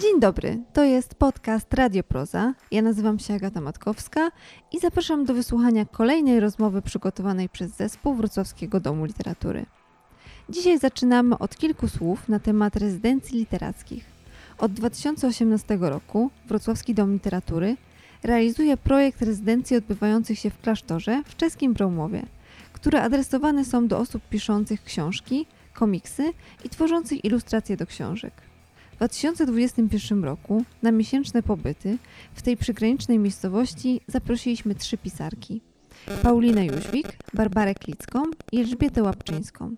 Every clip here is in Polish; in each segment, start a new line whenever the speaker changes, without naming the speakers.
Dzień dobry, to jest podcast Radio Proza. Ja nazywam się Agata Matkowska i zapraszam do wysłuchania kolejnej rozmowy przygotowanej przez zespół Wrocławskiego Domu Literatury. Dzisiaj zaczynamy od kilku słów na temat rezydencji literackich. Od 2018 roku Wrocławski Dom Literatury realizuje projekt rezydencji odbywających się w klasztorze w czeskim Bromowie, które adresowane są do osób piszących książki, komiksy i tworzących ilustracje do książek. W 2021 roku na miesięczne pobyty w tej przygranicznej miejscowości zaprosiliśmy trzy pisarki. Paulinę Jóźwik, Barbarę Klicką i Elżbietę Łapczyńską.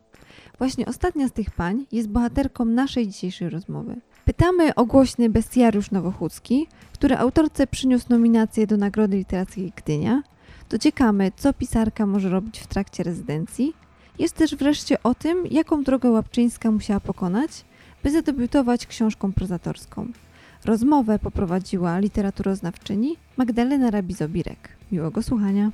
Właśnie ostatnia z tych pań jest bohaterką naszej dzisiejszej rozmowy. Pytamy o głośny bestiariusz nowochódzki, który autorce przyniósł nominację do Nagrody Literackiej Gdynia. Dociekamy, co pisarka może robić w trakcie rezydencji. Jest też wreszcie o tym, jaką drogę Łapczyńska musiała pokonać, by zadebiutować książką prozatorską. Rozmowę poprowadziła literaturoznawczyni Magdalena Rabizobirek. Miłego słuchania.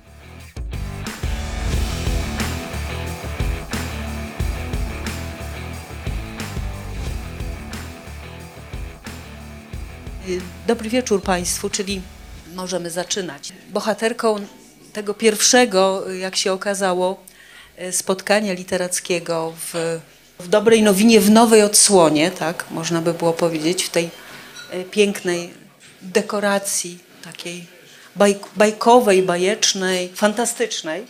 Dobry wieczór Państwu, czyli możemy zaczynać. Bohaterką tego pierwszego, jak się okazało, spotkania literackiego w, w Dobrej Nowinie, w nowej odsłonie, tak można by było powiedzieć, w tej e, pięknej dekoracji, takiej baj, bajkowej, bajecznej, fantastycznej,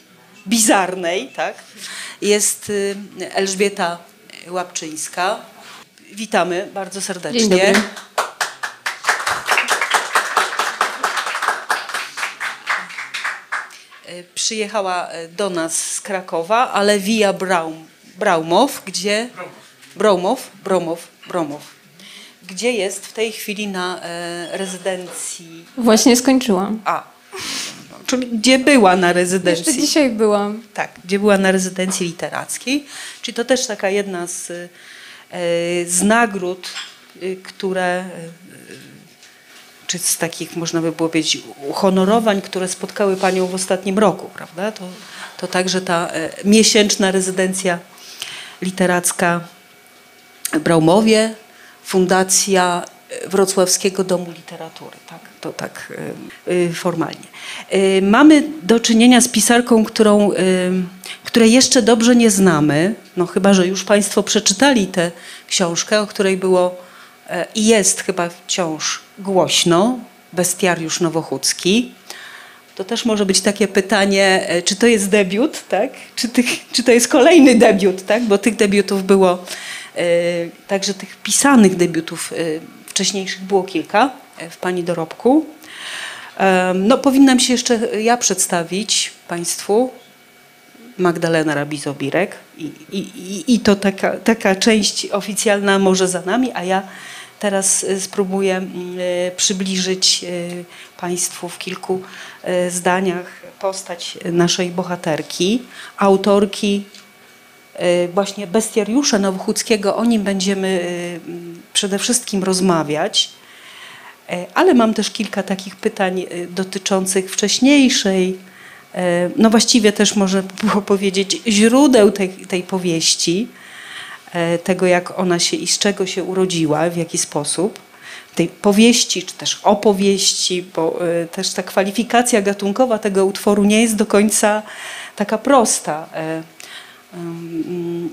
bizarnej, tak, jest e, Elżbieta Łapczyńska. Witamy bardzo serdecznie. E, przyjechała e, do nas z Krakowa, ale via Braum, Braumow, gdzie... Bromow, Bromow, Bromow. Gdzie jest w tej chwili na e, rezydencji...
Właśnie skończyłam.
A, czyli gdzie była na rezydencji.
Jeszcze dzisiaj byłam.
Tak, gdzie była na rezydencji literackiej. Czyli to też taka jedna z, e, z nagród, y, które, e, czy z takich, można by było powiedzieć, uhonorowań, które spotkały Panią w ostatnim roku, prawda? To, to także ta e, miesięczna rezydencja literacka Braumowie, Fundacja Wrocławskiego Domu Literatury, tak, to tak y, y, formalnie. Y, mamy do czynienia z pisarką, którą, której jeszcze dobrze nie znamy, no chyba, że już Państwo przeczytali tę książkę, o której było i jest chyba wciąż głośno, Bestiariusz Nowochódzki. To też może być takie pytanie, e, czy to jest debiut, tak? Czy, tych, czy to jest kolejny debiut, tak? Bo tych debiutów było, e, także tych pisanych debiutów e, wcześniejszych było kilka w Pani dorobku. No, powinnam się jeszcze ja przedstawić Państwu. Magdalena Rabizobirek i, i- i to taka, taka część oficjalna może za nami, a ja teraz e, spróbuję mm, e, przybliżyć e, Państwu w kilku zdaniach postać naszej bohaterki, autorki właśnie Bestiariusza Nowochódzkiego. O nim będziemy e, m, przede wszystkim rozmawiać. E, Ale mam też kilka takich pytań dotyczących wcześniejszej, e, no właściwie też można było powiedzieć źródeł tej, tej powieści, tego jak ona się i z czego się urodziła, w jaki sposób. Tej powieści, czy też opowieści, bo e, też ta kwalifikacja gatunkowa tego utworu nie jest do końca taka prosta. E,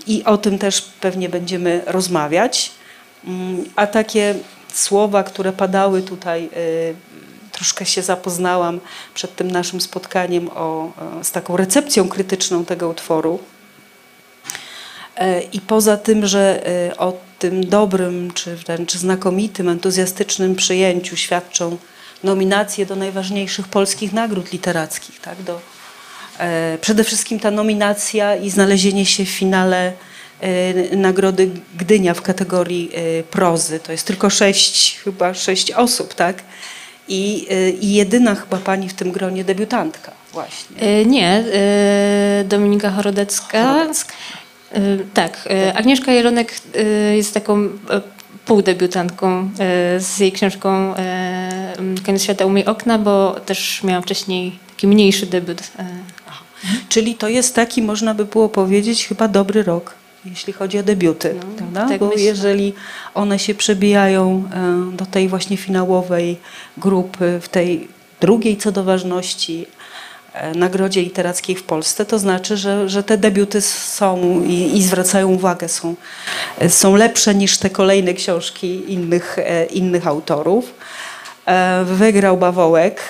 I o tym też pewnie będziemy rozmawiać. Ym, A takie słowa, które padały tutaj, troszkę się zapoznałam przed tym naszym spotkaniem o- z taką recepcją krytyczną tego utworu. E, I poza tym, że e, o tym dobrym, czy wręcz znakomitym, entuzjastycznym przyjęciu świadczą nominacje do najważniejszych polskich nagród literackich. Tak? Do, e, przede wszystkim ta nominacja i znalezienie się w finale Nagrody Gdynia w kategorii prozy. To jest tylko sześć, chyba sześć osób, tak? I, I jedyna chyba pani w tym gronie debiutantka właśnie.
Nie, Dominika Chorodecka.
Chorodecka.
E, Tak, e, Agnieszka Jelonek e, jest taką półdebiutantką z jej książką Koniec świata umyj okna, bo też miałam wcześniej taki mniejszy debiut.
Czyli to jest taki, można by było powiedzieć, chyba dobry rok jeśli chodzi o debiuty,
No,
prawda?
tak
Bo
myślę.
jeżeli one się przebijają do tej właśnie finałowej grupy, w tej drugiej co do ważności nagrodzie literackiej w Polsce, to znaczy, że, że te debiuty są i, i zwracają uwagę, są, e, są lepsze niż te kolejne książki innych, e, innych autorów. E, Wygrał Bawołek,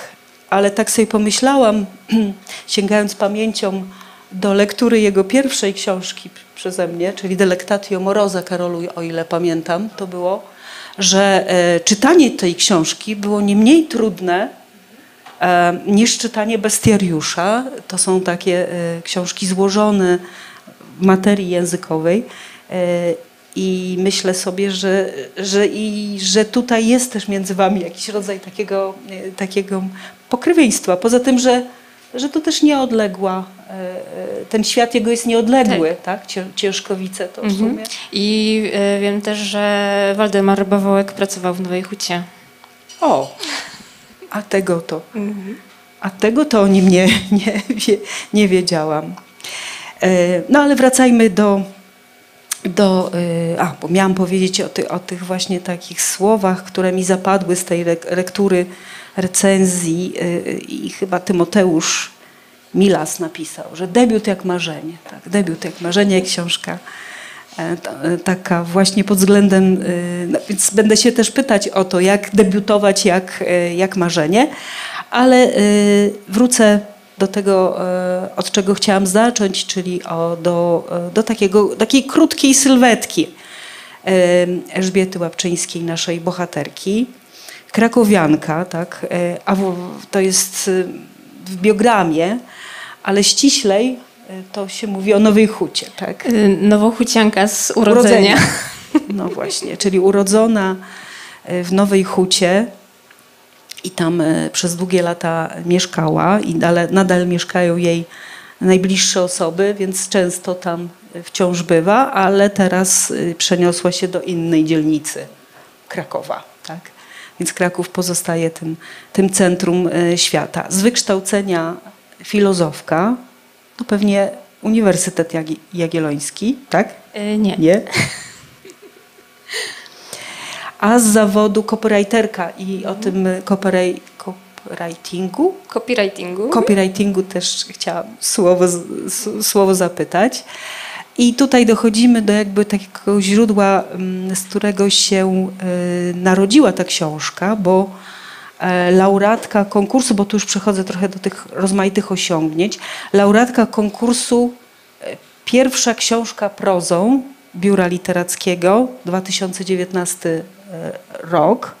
ale tak sobie pomyślałam, sięgając pamięcią do lektury jego pierwszej książki przeze mnie, czyli Delectatio Moroza Karolu, o ile pamiętam, to było, że e, czytanie tej książki było nie mniej trudne e, niż czytanie Bestiariusza. To są takie e, książki złożone w materii językowej. E, I myślę sobie, że, że, i, że tutaj jest też między wami jakiś rodzaj takiego, e, takiego pokrewieństwa. Poza tym, że, że to też nieodległa, ten świat jego jest nieodległy, tak? Cię- Ciężkowice to w
Mhm.
sumie.
I wiem też, że Waldemar Bawołek pracował w Nowej Hucie.
O, a tego to, a tego to o nim nie, nie, nie wiedziałam. E, No ale wracajmy do, do e, a, bo miałam powiedzieć o, ty, o tych właśnie takich słowach, które mi zapadły z tej lek- lektury recenzji e, i chyba Tymoteusz Milas napisał, że debiut jak marzenie, tak, debiut jak marzenie, książka taka właśnie pod względem, e, no, więc będę się też pytać o to, jak debiutować jak, e, jak marzenie, ale e, wrócę do tego, e, od czego chciałam zacząć, czyli o, do, e, do takiego, takiej krótkiej sylwetki e, Elżbiety Łapczyńskiej, naszej bohaterki. Krakowianka, tak, e, a to jest e, w biogramie, ale ściślej e, to się mówi o Nowej Hucie, tak?
E, Nowochucianka z urodzenia.
No właśnie, czyli urodzona e, w Nowej Hucie i tam przez długie lata mieszkała i nadal, nadal mieszkają jej najbliższe osoby, więc często tam wciąż bywa, ale teraz przeniosła się do innej dzielnicy Krakowa. Tak? Więc Kraków pozostaje tym, tym centrum świata. Z wykształcenia filozofka, to pewnie Uniwersytet Jagi- Jagielloński, tak?
E, Nie.
Nie. A z zawodu copywriterka i o tym copyri- copywritingu,
Copywritingu.
copywritingu też chciałam słowo, słowo zapytać. I tutaj dochodzimy do jakby takiego źródła, mm, z którego się y, narodziła ta książka, bo laureatka konkursu, bo tu już przechodzę trochę do tych rozmaitych osiągnięć, laureatka konkursu e, Pierwsza książka prozą Biura Literackiego 2019 e, rok.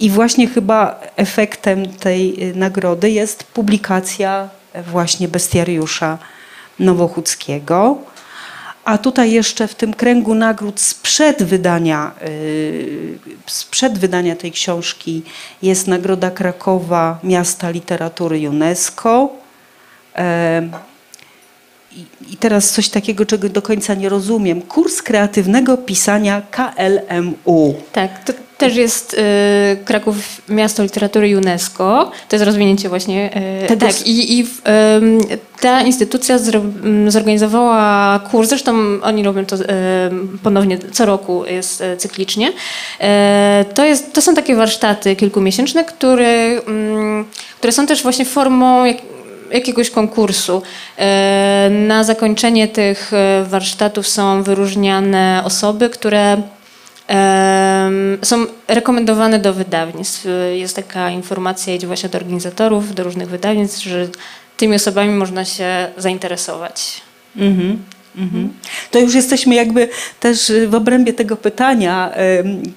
I właśnie chyba efektem tej nagrody jest publikacja e, właśnie Bestiariusza Nowochódzkiego. A tutaj jeszcze w tym kręgu nagród sprzed wydania, y, sprzed wydania tej książki jest Nagroda Krakowa Miasta Literatury UNESCO. I teraz coś takiego, czego do końca nie rozumiem. Kurs kreatywnego pisania KLMU.
Tak, to też jest e, Kraków Miasto Literatury UNESCO. To jest rozwinięcie właśnie.
Tego
tak, i, i w, em, ta instytucja zro, m, zorganizowała kurs, zresztą oni robią to ponownie co roku, jest e, cyklicznie. E, to, jest, to są takie warsztaty kilkumiesięczne, które, mm, które są też właśnie formą jak, jakiegoś konkursu. E, Na zakończenie tych warsztatów są wyróżniane osoby, które są rekomendowane do wydawnictw. Jest taka informacja, idzie właśnie do organizatorów, do różnych wydawnictw, że tymi osobami można się zainteresować.
Mhm. Mhm. To już jesteśmy jakby też y, w obrębie tego pytania,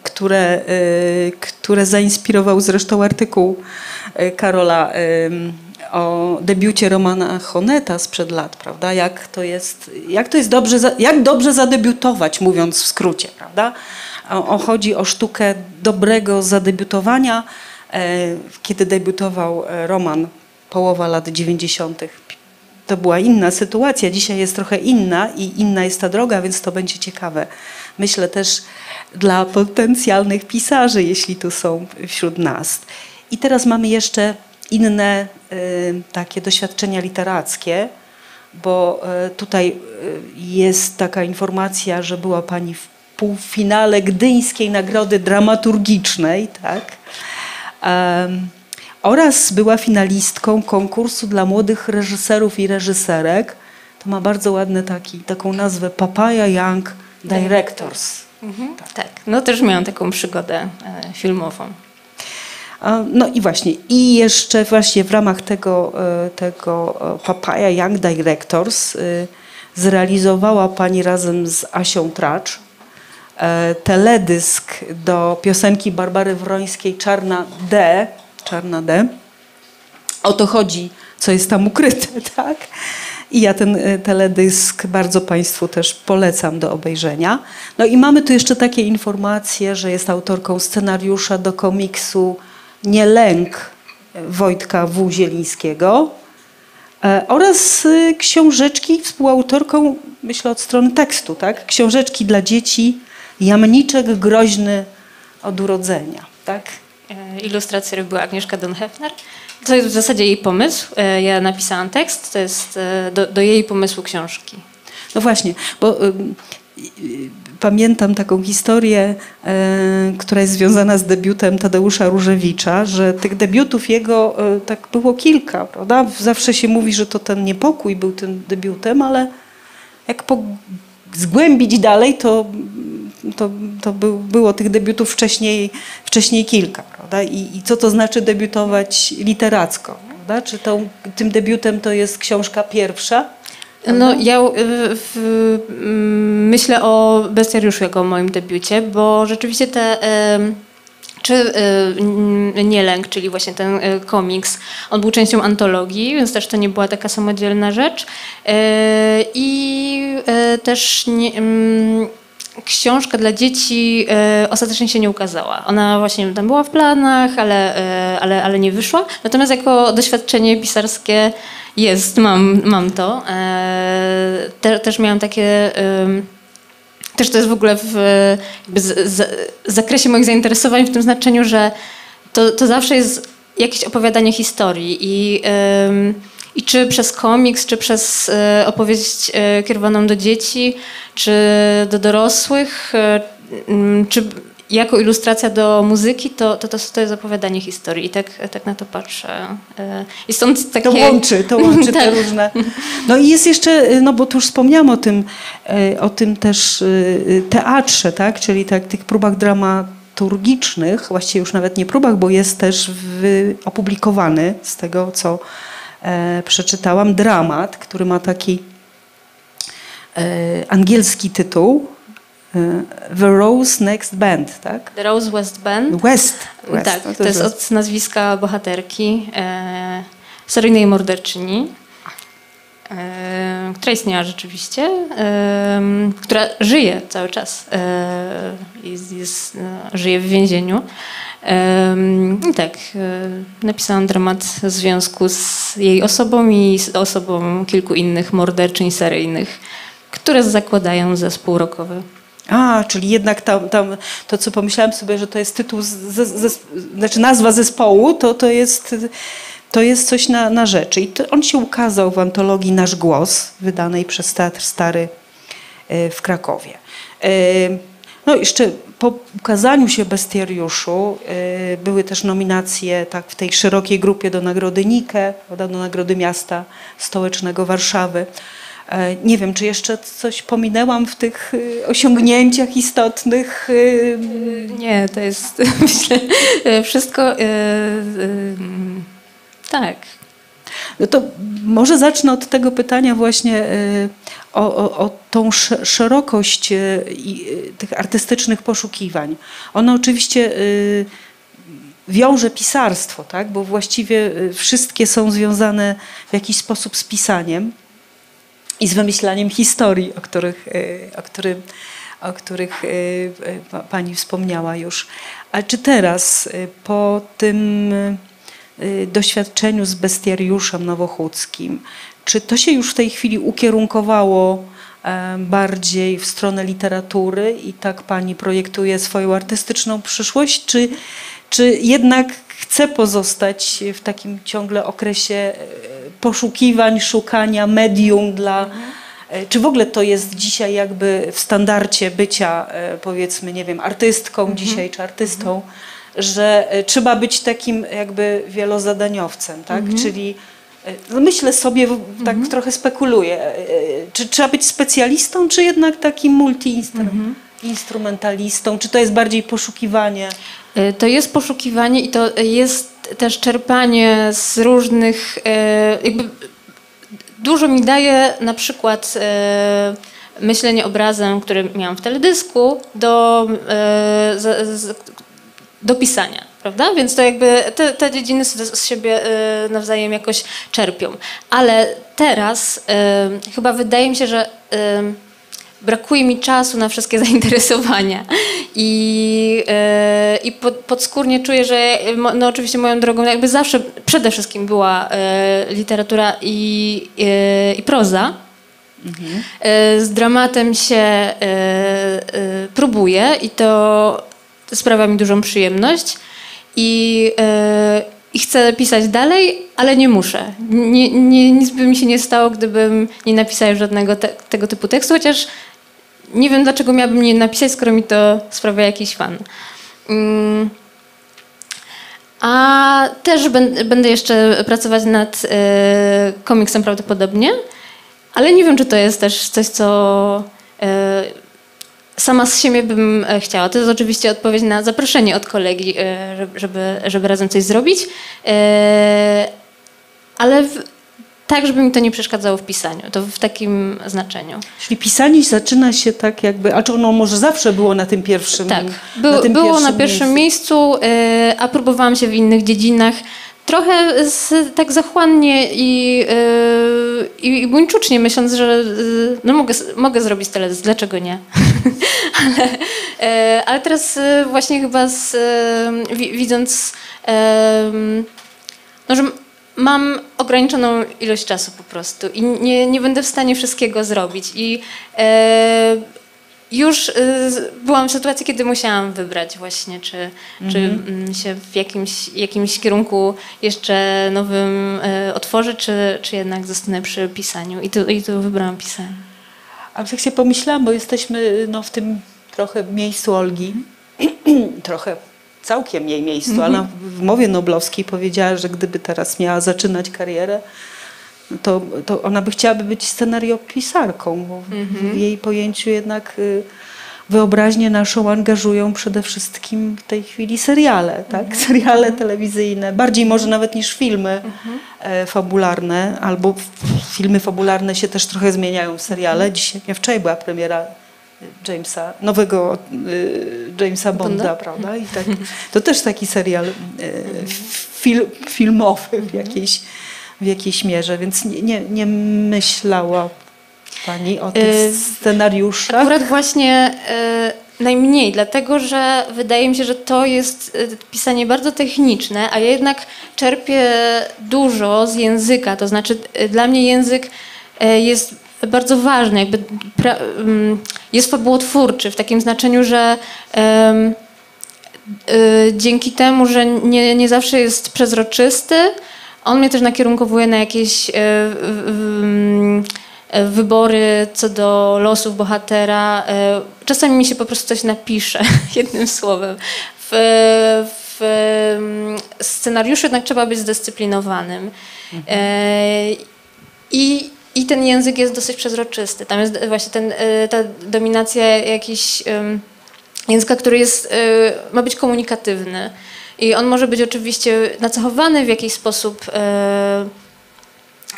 które, y, które zainspirował zresztą artykuł y, Karola o debiucie Romana Honeta sprzed lat, prawda? Jak to jest, jak to jest dobrze, jak dobrze zadebiutować, mówiąc w skrócie, prawda? O, o, chodzi o sztukę dobrego zadebiutowania. E, Kiedy debiutował e, Roman, połowa lat 90., to była inna sytuacja. Dzisiaj jest trochę inna i inna jest ta droga, więc to będzie ciekawe. Myślę też dla potencjalnych pisarzy, jeśli tu są wśród nas. I teraz mamy jeszcze inne y, takie doświadczenia literackie, bo e, tutaj e, jest taka informacja, że była Pani w półfinale Gdyńskiej Nagrody Dramaturgicznej, tak? Em, oraz była finalistką konkursu dla młodych reżyserów i reżyserek. To ma bardzo ładny taki, taką nazwę Papaya Young Directors.
Tak, no też miałam taką przygodę e, filmową.
No i właśnie, i jeszcze właśnie w ramach tego, e, tego e, Papaya Young Directors e, zrealizowała Pani razem z Asią Tracz teledysk do piosenki Barbary Wrońskiej Czarna D. Czarna D. O to chodzi, co jest tam ukryte, tak? I ja ten e, teledysk bardzo Państwu też polecam do obejrzenia. No i mamy tu jeszcze takie informacje, że jest autorką scenariusza do komiksu Nie lęk Wojtka W. Zielińskiego e, oraz e, książeczki, współautorką, myślę od strony tekstu, tak? Książeczki dla dzieci Jamniczek groźny od urodzenia, tak?
E, Ilustrację robiła Agnieszka Donhefner. To jest w zasadzie jej pomysł. E, Ja napisałam tekst, to jest e, do, do jej pomysłu książki.
No właśnie, bo y, y, pamiętam taką historię, y, która jest związana z debiutem Tadeusza Różewicza, że tych debiutów jego tak było kilka, prawda? Zawsze się mówi, że to ten niepokój był tym debiutem, ale jak po, zgłębić dalej, to, to, to był, było tych debiutów wcześniej, wcześniej kilka, prawda? I, I co to znaczy debiutować literacko, prawda? Czy tą, tym debiutem to jest książka pierwsza?
No, ja y, w, mm, myślę o Bestiariuszu jako o moim debiucie, bo rzeczywiście te... Czy y, mm, Nielęk, czyli właśnie ten y, komiks, on był częścią antologii, więc też to nie była taka samodzielna rzecz. Y, I też nie, mm, książka dla dzieci y, ostatecznie się nie ukazała. Ona właśnie tam była w planach, ale, y, ale, ale nie wyszła. Natomiast jako doświadczenie pisarskie jest, mam, mam to. E, te, też miałam takie... też to jest w ogóle w z, z, zakresie moich zainteresowań w tym znaczeniu, że to, to zawsze jest jakieś opowiadanie historii i, i czy przez komiks, czy przez y, opowieść y, kierowaną do dzieci, czy do dorosłych, ym, czy jako ilustracja do muzyki, to, to, to, to jest opowiadanie historii i tak, tak na to patrzę. I stąd takie...
To łączy, to łączy te
Tak.
różne. No i jest jeszcze, no bo tu już wspomniałam o tym, e, o tym też e, teatrze, tak? czyli tak, tych próbach dramaturgicznych, właściwie już nawet nie próbach, bo jest też opublikowany z tego, co e, przeczytałam, dramat, który ma taki e, angielski tytuł, e, The Rose Next Band, tak?
The Rose West Band.
West. West
tak,
no
to jest
West.
od nazwiska bohaterki, e, seryjnej morderczyni, e, która istniała rzeczywiście, e, która żyje cały czas, e, e, żyje w więzieniu. E, I tak, e, napisałam dramat w związku z jej osobą i z osobą kilku innych morderczyń seryjnych, które zakładają zespół rockowy.
A, czyli jednak tam, tam to, co pomyślałam sobie, że to jest tytuł, znaczy nazwa zespołu, to, to, jest, to jest coś na, na rzeczy. I to, on się ukazał w antologii Nasz Głos, wydanej przez Teatr Stary e, w Krakowie. E, No jeszcze po ukazaniu się Bestiariuszu e, były też nominacje tak, w tej szerokiej grupie do Nagrody Nike, do Nagrody Miasta Stołecznego Warszawy. Nie wiem, czy jeszcze coś pominęłam w tych osiągnięciach istotnych.
Nie, to jest myślę wszystko. e, mm, tak.
No to może zacznę od tego pytania właśnie y, o, o, o tą sz- szerokość y, y, tych artystycznych poszukiwań. Ono oczywiście wiąże pisarstwo, tak? bo właściwie wszystkie są związane w jakiś sposób z pisaniem i z wymyślaniem historii, o których, o o których pa- pani wspomniała już. A czy teraz po tym doświadczeniu z bestiariuszem nowochódzkim, czy to się już w tej chwili ukierunkowało e, bardziej w stronę literatury i tak pani projektuje swoją artystyczną przyszłość, czy, czy jednak chcę pozostać w takim ciągle okresie e, poszukiwań, szukania medium dla. e, Czy w ogóle to jest dzisiaj jakby w standardzie bycia, powiedzmy, nie wiem, artystką dzisiaj czy artystą, że e, trzeba być takim jakby wielozadaniowcem, tak? Czyli e, no myślę sobie, tak trochę spekuluję, e, czy trzeba być specjalistą, czy jednak takim multi-instrumentalistą, czy to jest bardziej poszukiwanie?
To jest poszukiwanie i to jest też czerpanie z różnych, jakby dużo mi daje na przykład myślenie obrazem, który miałam w teledysku do, do pisania. Prawda? Więc to jakby te, te dziedziny z, siebie e, nawzajem jakoś czerpią. Ale teraz e, chyba wydaje mi się, że e, brakuje mi czasu na wszystkie zainteresowania i, i pod, podskórnie czuję, że no oczywiście moją drogą jakby zawsze przede wszystkim była literatura i, i proza. E, z dramatem się próbuję i to sprawia mi dużą przyjemność i, e, i chcę pisać dalej, ale nie muszę. Nie, nie, nic by mi się nie stało, gdybym nie napisała żadnego te, tego typu tekstu, chociaż nie wiem, dlaczego miałabym nie napisać, skoro mi to sprawia jakiś fan. Mm. A też będę jeszcze pracować nad e, komiksem prawdopodobnie, ale nie wiem, czy to jest też coś, co e, sama z siebie bym e, chciała. To jest oczywiście odpowiedź na zaproszenie od kolegi, e, żeby- żeby, razem coś zrobić, e, ale w, tak, żeby mi to nie przeszkadzało w pisaniu. To w takim znaczeniu.
Czyli pisanie zaczyna się tak jakby, a czy ono może zawsze było na tym pierwszym
Tak,
na
Był,
tym
było na pierwszym miejscu, e, a próbowałam się w innych dziedzinach. Trochę z, tak zachłannie i, e, i, buńczucznie, myśląc, że e, no mogę, mogę zrobić teledysk, dlaczego nie? ale, e, ale teraz właśnie chyba z, wi, widząc, no, że mam ograniczoną ilość czasu po prostu i nie, nie będę w stanie wszystkiego zrobić. I już y, byłam w sytuacji, kiedy musiałam wybrać właśnie, czy, czy mm, się w jakimś, jakimś kierunku jeszcze nowym y, otworzę, czy, czy jednak zostanę przy pisaniu. I tu, i tu wybrałam pisanie.
A tak się pomyślałam, bo jesteśmy no, w tym trochę miejscu Olgi, trochę całkiem jej miejscu, ale ona w mowie noblowskiej powiedziała, że gdyby teraz miała zaczynać karierę, to, to ona by chciałaby być scenariopisarką, bo w jej pojęciu jednak y, wyobraźnię naszą angażują przede wszystkim w tej chwili seriale, tak? Seriale telewizyjne, bardziej może nawet niż filmy e, fabularne, albo filmy fabularne się też trochę zmieniają w seriale. Dzisiaj, nie, wczoraj była premiera Jamesa, nowego y, Jamesa Bonda,
Bonda?
prawda? I tak, to też taki serial y, fil, filmowy w jakiejś, w jakiejś mierze, więc nie, nie, nie myślała Pani o tych
Y,
scenariuszach?
Akurat właśnie y, najmniej, dlatego że wydaje mi się, że to jest y, pisanie bardzo techniczne, a ja jednak czerpię dużo z języka. To znaczy, y, dla mnie język y, jest bardzo ważny, jakby pra, ym, jest fabułotwórczy w takim znaczeniu, że y, dzięki temu, że nie, nie zawsze jest przezroczysty, on mnie też nakierunkowuje na jakieś w- w- y, wybory co do losów bohatera. Y, Czasami mi się po prostu coś napisze, jednym słowem. W, w ym, scenariuszu jednak trzeba być zdyscyplinowanym. Y, I, I ten język jest dosyć przezroczysty. Tam jest właśnie ten, ta dominacja jakiś języka, który jest, ma być komunikatywny. I on może być oczywiście nacechowany w jakiś sposób, y,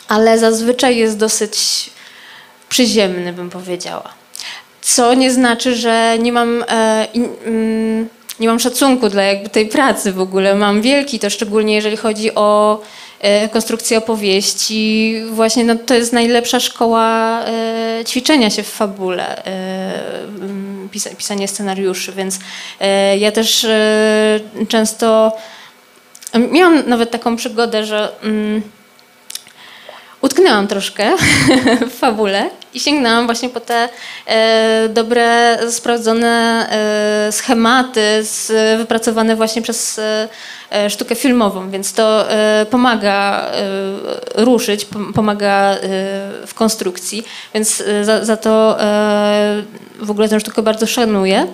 ale zazwyczaj jest dosyć przyziemny, bym powiedziała. Co nie znaczy, że nie mam, e, mm, nie mam szacunku dla jakby tej pracy w ogóle. Mam wielki, to szczególnie jeżeli chodzi o e, konstrukcję opowieści. Właśnie no, to jest najlepsza szkoła e, ćwiczenia się w fabule, e, pisa, pisanie scenariuszy, więc e, ja też e, często miałam nawet taką przygodę, że mm, utknęłam troszkę w fabule i sięgnęłam właśnie po te e, dobre, sprawdzone e, schematy z, wypracowane właśnie przez e, e, sztukę filmową, więc to e, pomaga e, ruszyć, pom- pomaga e, w konstrukcji, więc e, za, za to e, w ogóle tę sztukę bardzo szanuję.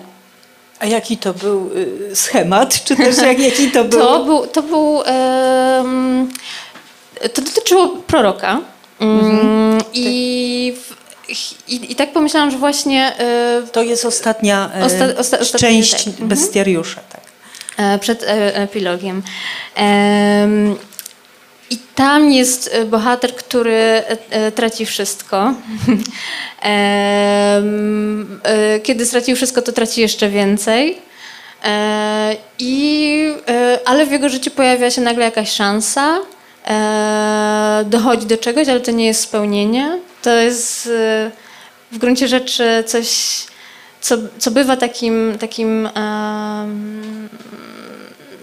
A jaki to był y, schemat, czy też jak, jaki to był?
To był, to był to dotyczyło proroka. Mm, i, w- i, I tak pomyślałam, że właśnie e,
To jest ostatnia e,
Osta- osta- ostatnia,
część
tak.
Bestiariusza. Tak.
e, przed epilogiem. Em, I tam jest bohater, który traci wszystko. Kiedy stracił wszystko, to traci jeszcze więcej. I, ale w jego życiu pojawia się nagle jakaś szansa, dochodzi do czegoś, ale to nie jest spełnienie. To jest e, w gruncie rzeczy coś, co, co bywa takim, takim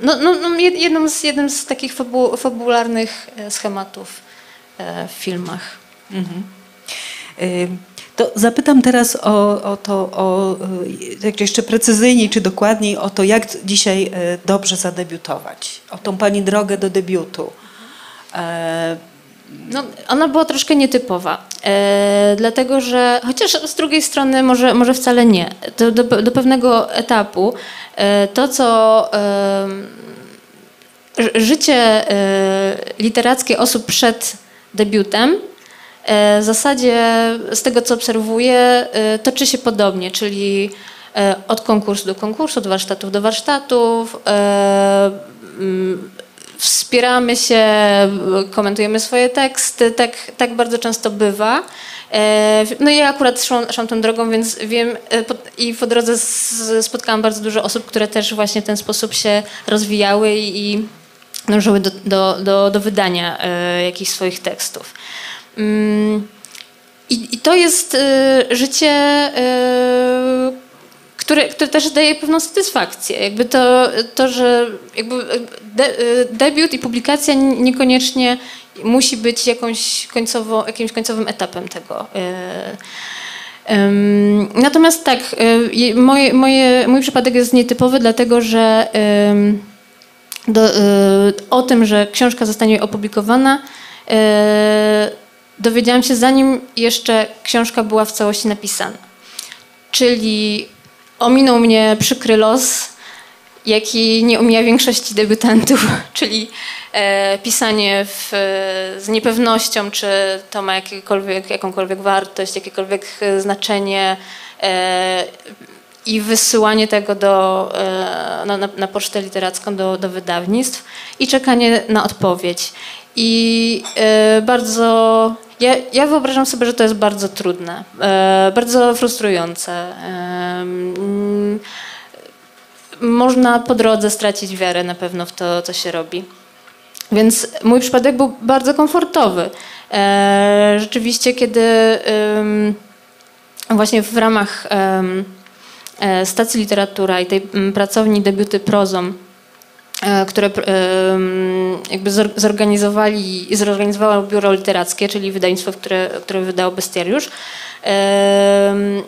no, no, no jed- jedną z, jednym z takich fabu, fabularnych e, schematów e, w filmach.
Y, To zapytam teraz o, o to, o, y, tak jeszcze precyzyjniej czy dokładniej o to, jak dzisiaj y, dobrze zadebiutować, o tą pani drogę do debiutu.
No, ona była troszkę nietypowa, e, dlatego że, chociaż z drugiej strony może, może wcale nie. Do, do, do pewnego etapu e, to, co e, życie e, literackie osób przed debiutem e, w zasadzie z tego, co obserwuję, e, toczy się podobnie, czyli od konkursu do konkursu, od warsztatów do warsztatów, wspieramy się, komentujemy swoje teksty, tak, tak bardzo często bywa. E, No ja akurat szłam, szłam tą drogą, więc wiem e, i po drodze spotkałam bardzo dużo osób, które też właśnie w ten sposób się rozwijały i, dążyły do, do, do, do wydania e, jakichś swoich tekstów. Mm, I, i to jest życie, które, które też daje pewną satysfakcję. Jakby to, to że jakby de, e, debiut i publikacja niekoniecznie musi być jakąś końcowo, jakimś końcowym etapem tego. e, Natomiast tak, e, je- moje, moje, mój przypadek jest nietypowy, dlatego że do, e, o tym, że książka zostanie opublikowana, e, dowiedziałam się zanim jeszcze książka była w całości napisana. Czyli ominął mnie przykry los, jaki nie omija większości debiutantów, czyli e, pisanie w, z niepewnością, czy to ma jakąkolwiek wartość, jakiekolwiek e, znaczenie e, i wysyłanie tego do, na, na pocztę literacką do, do wydawnictw i czekanie na odpowiedź. I e, bardzo. Ja, ja wyobrażam sobie, że to jest bardzo trudne, e, bardzo frustrujące. Em, można po drodze stracić wiarę na pewno w to, co się robi. Więc mój przypadek był bardzo komfortowy. E, rzeczywiście, kiedy właśnie w ramach stacji literatura i tej pracowni debiuty prozą, które pr- em, jakby zor- zorganizowali, zorganizowało biuro literackie, czyli wydawnictwo, które, które wydało Bestiariusz, em,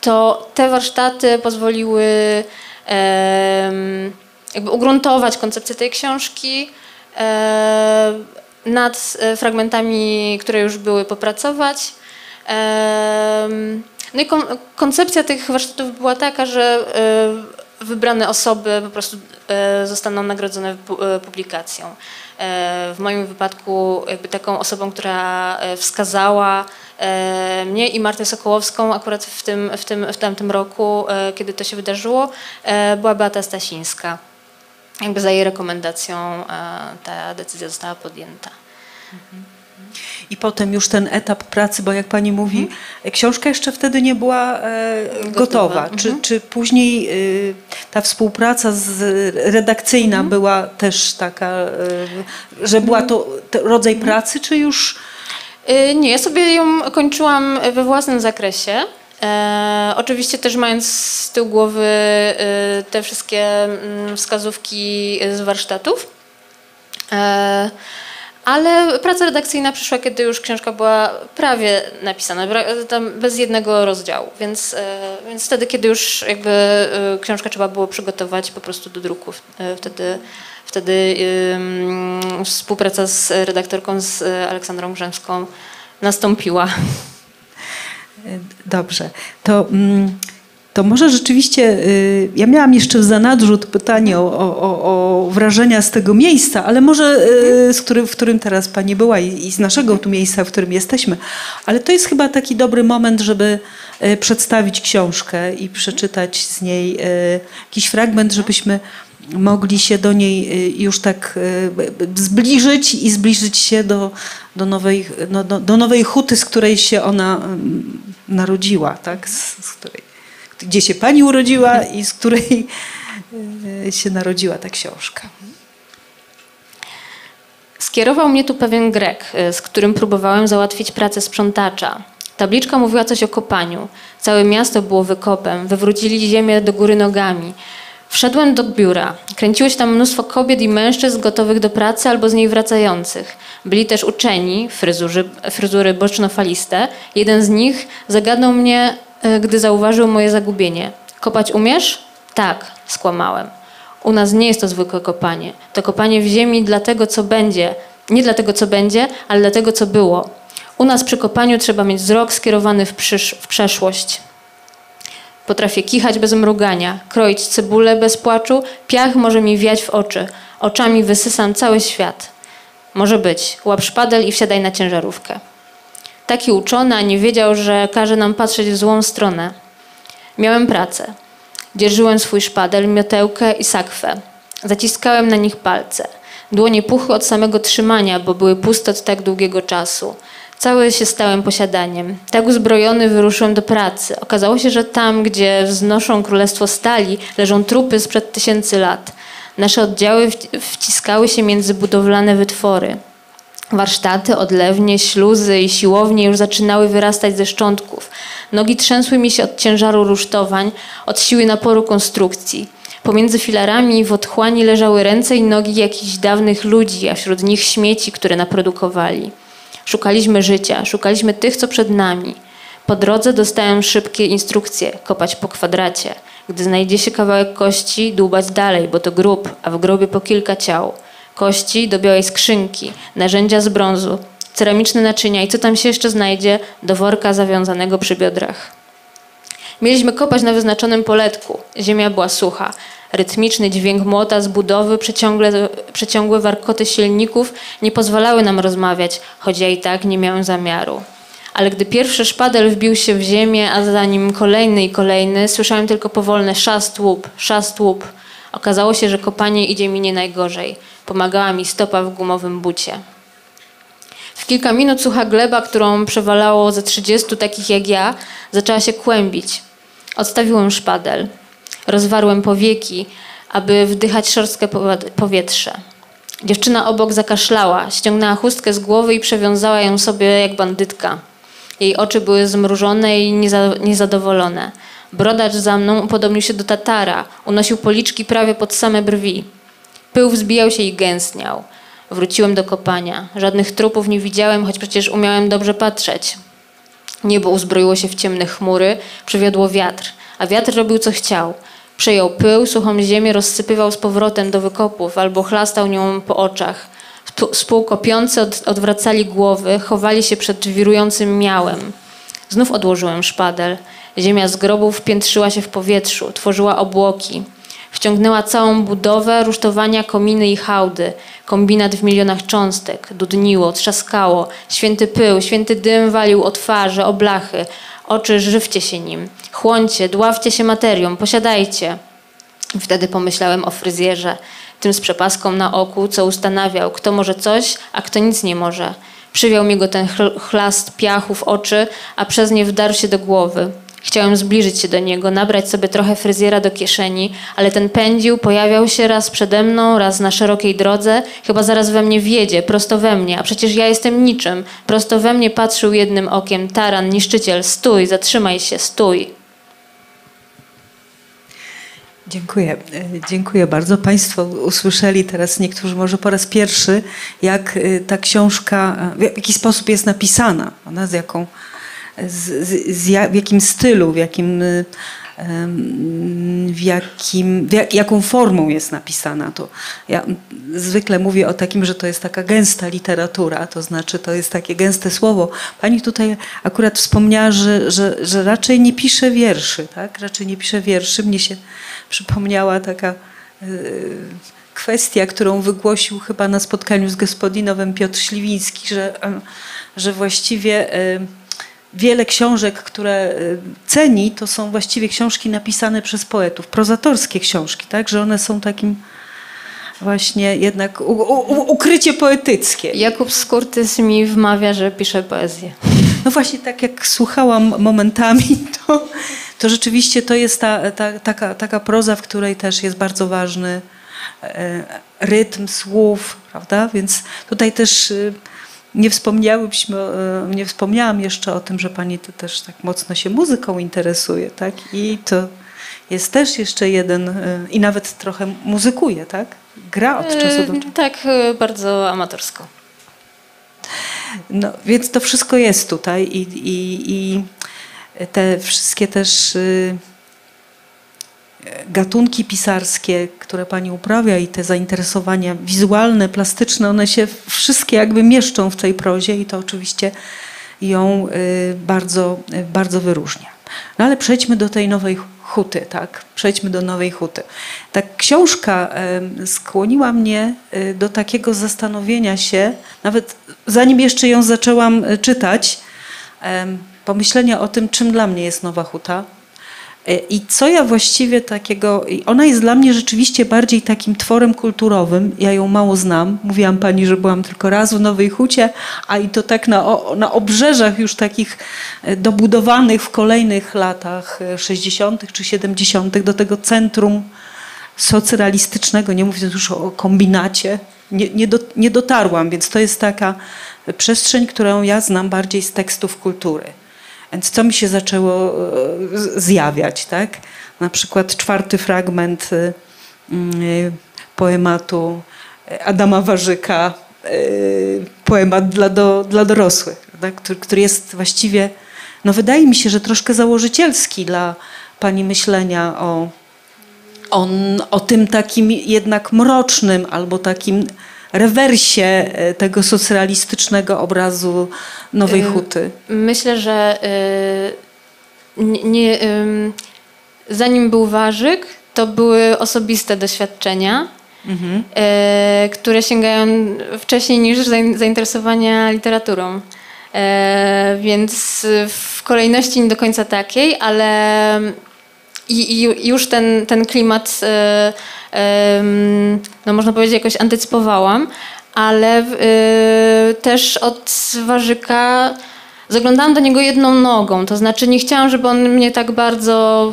to te warsztaty pozwoliły em, jakby ugruntować koncepcję tej książki, nad e, fragmentami, które już były popracować. No i kon- koncepcja tych warsztatów była taka, że e, wybrane osoby po prostu e, zostaną nagrodzone e, publikacją. E, W moim wypadku jakby taką osobą, która wskazała mnie i Martę Sokołowską akurat w tym, w tym, w tamtym roku, kiedy to się wydarzyło, była Beata Stasińska. Jakby za jej rekomendacją ta decyzja została podjęta.
I potem już ten etap pracy, bo jak pani mówi,
Mhm.
książka jeszcze wtedy nie była e, gotowa.
Gotowa,
Czy,
mhm.
czy później y, ta współpraca z, redakcyjna
Mhm.
była też taka, y, że była to to rodzaj
Mhm.
pracy, czy już
Y, Nie, ja sobie ją kończyłam we własnym zakresie. E, oczywiście też mając z tyłu głowy y, te wszystkie mm, wskazówki z warsztatów. E, Ale praca redakcyjna przyszła, kiedy już książka była prawie napisana, bez jednego rozdziału, więc, e, więc wtedy, kiedy już jakby e, książkę trzeba było przygotować po prostu do druku, e, wtedy, wtedy współpraca z redaktorką, z Aleksandrą Grzęską nastąpiła.
Dobrze. To, mm, to może rzeczywiście, y, ja miałam jeszcze w zanadrzu pytanie o, o, o, wrażenia z tego miejsca, ale może y, z którym, w którym teraz Pani była i, i z naszego tu miejsca, w którym jesteśmy. Ale to jest chyba taki dobry moment, żeby y, przedstawić książkę i przeczytać z niej jakiś fragment, żebyśmy mogli się do niej już tak zbliżyć i zbliżyć się do, do, nowej, no, do, do nowej huty, z której się ona mm, narodziła, tak? Z, z której, gdzie się pani urodziła i z której y, się narodziła ta książka.
Skierował mnie tu pewien Grek, y, z którym próbowałem załatwić pracę sprzątacza. Tabliczka mówiła coś o kopaniu. Całe miasto było wykopem, wywrócili ziemię do góry nogami. Wszedłem do biura. Kręciło się tam mnóstwo kobiet i mężczyzn gotowych do pracy albo z niej wracających. Byli też uczeni, fryzury, fryzury boczno-faliste. Jeden z nich zagadnął mnie, gdy zauważył moje zagubienie. Kopać umiesz? Tak, skłamałem. U nas nie jest to zwykłe kopanie. To kopanie w ziemi dla tego, co będzie. Nie dla tego, co będzie, ale dla tego, co było. U nas przy kopaniu trzeba mieć wzrok skierowany w, przysz- w przeszłość. Potrafię kichać bez mrugania, kroić cebulę bez płaczu, piach może mi wiać w oczy. Oczami wysysam cały świat. Może być. Łap szpadel i wsiadaj na ciężarówkę. Taki uczony, a nie wiedział, że każe nam patrzeć w złą stronę. Miałem pracę. Dzierżyłem swój szpadel, miotełkę i sakwę. Zaciskałem na nich palce. Dłonie puchły od samego trzymania, bo były puste od tak długiego czasu. Cały się stałem posiadaniem. Tak uzbrojony wyruszyłem do pracy. Okazało się, że tam, gdzie wznoszą królestwo stali, leżą trupy sprzed tysięcy lat. Nasze oddziały wci- wciskały się między budowlane wytwory. Warsztaty, odlewnie, śluzy i siłownie już zaczynały wyrastać ze szczątków. Nogi trzęsły mi się od ciężaru rusztowań, od siły naporu konstrukcji. Pomiędzy filarami w otchłani leżały ręce i nogi jakichś dawnych ludzi, a wśród nich śmieci, które naprodukowali. Szukaliśmy życia, szukaliśmy tych, co przed nami. Po drodze dostałem szybkie instrukcje kopać po kwadracie. Gdy znajdzie się kawałek kości, dłubać dalej, bo to grób, a w grobie po kilka ciał. Kości do białej skrzynki, narzędzia z brązu, ceramiczne naczynia i co tam się jeszcze znajdzie, do worka zawiązanego przy biodrach. Mieliśmy kopać na wyznaczonym poletku. Ziemia była sucha. Rytmiczny dźwięk młota z budowy, przeciągle, przeciągłe warkoty silników nie pozwalały nam rozmawiać, choć ja i tak nie miałem zamiaru. Ale gdy pierwszy szpadel wbił się w ziemię, a za nim kolejny i kolejny, słyszałem tylko powolne szast łup, szast łup. Okazało się, że kopanie idzie mi nie najgorzej. Pomagała mi stopa w gumowym bucie. W kilka minut sucha gleba, którą przewalało ze trzydziestu takich jak ja, zaczęła się kłębić. Odstawiłem szpadel. Rozwarłem powieki, aby wdychać szorstkie powietrze. Dziewczyna obok zakaszlała, ściągnęła chustkę z głowy i przewiązała ją sobie jak bandytka. Jej oczy były zmrużone i nieza- niezadowolone. Brodacz za mną upodobnił się do Tatara, unosił policzki prawie pod same brwi. Pył wzbijał się i gęstniał. Wróciłem do kopania. Żadnych trupów nie widziałem, choć przecież umiałem dobrze patrzeć. Niebo uzbroiło się w ciemne chmury, przywiodło wiatr, a wiatr robił co chciał. Przejął pył, suchą ziemię rozsypywał z powrotem do wykopów albo chlastał nią po oczach. Współkopiący od, odwracali głowy, chowali się przed wirującym miałem. Znów odłożyłem szpadel. Ziemia z grobów piętrzyła się w powietrzu, tworzyła obłoki. Wciągnęła całą budowę, rusztowania, kominy i hałdy. Kombinat w milionach cząstek. Dudniło, trzaskało. Święty pył, święty dym walił o twarze, o blachy. Oczy żywcie się nim. Chłoncie, dławcie się materią, posiadajcie. Wtedy pomyślałem o fryzjerze, tym z przepaską na oku, co ustanawiał, kto może coś, a kto nic nie może. Przywiał mi go ten chl- chlast piachu w oczy, a przez nie wdarł się do głowy. Chciałem zbliżyć się do niego, nabrać sobie trochę fryzjera do kieszeni, ale ten pędził, pojawiał się raz przede mną, raz na szerokiej drodze, chyba zaraz we mnie wjedzie, prosto we mnie, a przecież ja jestem niczym. Prosto we mnie patrzył jednym okiem taran, niszczyciel, stój, zatrzymaj się, stój.
Dziękuję. E, dziękuję bardzo. Państwo usłyszeli teraz, niektórzy może po raz pierwszy, jak e, ta książka, w jaki sposób jest napisana, ona z jaką, z, z, w jakim stylu, w jakim w, jakim, w jak, jaką formą jest napisana. To ja zwykle mówię o takim, że to jest taka gęsta literatura, to znaczy to jest takie gęste słowo. Pani tutaj akurat wspomniała, że, że, że raczej nie pisze wierszy, tak? Raczej nie pisze wierszy. Mnie się przypomniała taka y, kwestia, którą wygłosił chyba na spotkaniu z gospodinowym Piotr Śliwiński, że, że właściwie y, wiele książek, które y, ceni, to są właściwie książki napisane przez poetów, prozatorskie książki, tak, że one są takim właśnie jednak u, u, ukrycie poetyckie.
Jakub Skurtys mi wmawia, że pisze poezję.
No właśnie tak jak słuchałam momentami, to, to rzeczywiście to jest ta, ta, taka, taka proza, w której też jest bardzo ważny e, rytm słów, prawda? Więc tutaj też y, nie wspomniałybyśmy, e, nie wspomniałam jeszcze o tym, że pani to też tak mocno się muzyką interesuje, tak? I to jest też jeszcze jeden, e, i nawet trochę muzykuje, tak? Gra od czasu do czasu.
Tak, bardzo amatorsko.
No, więc to wszystko jest tutaj i, i, i te wszystkie też y, gatunki pisarskie, które pani uprawia i te zainteresowania wizualne, plastyczne, one się wszystkie jakby mieszczą w tej prozie i to oczywiście ją y, bardzo, bardzo wyróżnia. No ale przejdźmy do tej nowej huty, tak? Przejdźmy do nowej huty. Ta książka skłoniła mnie y, do takiego zastanowienia się, nawet zanim jeszcze ją zaczęłam y, czytać, pomyślenia o tym, czym dla mnie jest nowa huta, I co ja właściwie takiego. Ona jest dla mnie rzeczywiście bardziej takim tworem kulturowym. Ja ją mało znam. Mówiłam pani, że byłam tylko raz w Nowej Hucie, a i to tak na, na obrzeżach już takich e, dobudowanych w kolejnych latach 60. E, czy 70. do tego centrum socrealistycznego, nie mówiąc już o kombinacie, nie, nie, do, nie dotarłam, więc to jest taka przestrzeń, którą ja znam bardziej z tekstów kultury. Więc co mi się zaczęło e, zjawiać, tak? Na przykład czwarty fragment e, mm, poematu Adama Warzyka, e, poemat dla, do, dla dorosłych, tak? który, który jest właściwie, no wydaje mi się, że troszkę założycielski dla pani myślenia o, o, o tym takim jednak mrocznym albo takim rewersie e, tego socrealistycznego obrazu Nowej Huty?
Myślę, że e, nie, nie, zanim był Warzyk, to były osobiste doświadczenia, mhm. E, które sięgają wcześniej niż zainteresowania literaturą. Więc w kolejności nie do końca takiej, ale i, i już ten, ten klimat no można powiedzieć, jakoś antycypowałam, ale y, też od Warzyka zaglądałam do niego jedną nogą, to znaczy nie chciałam, żeby on mnie tak bardzo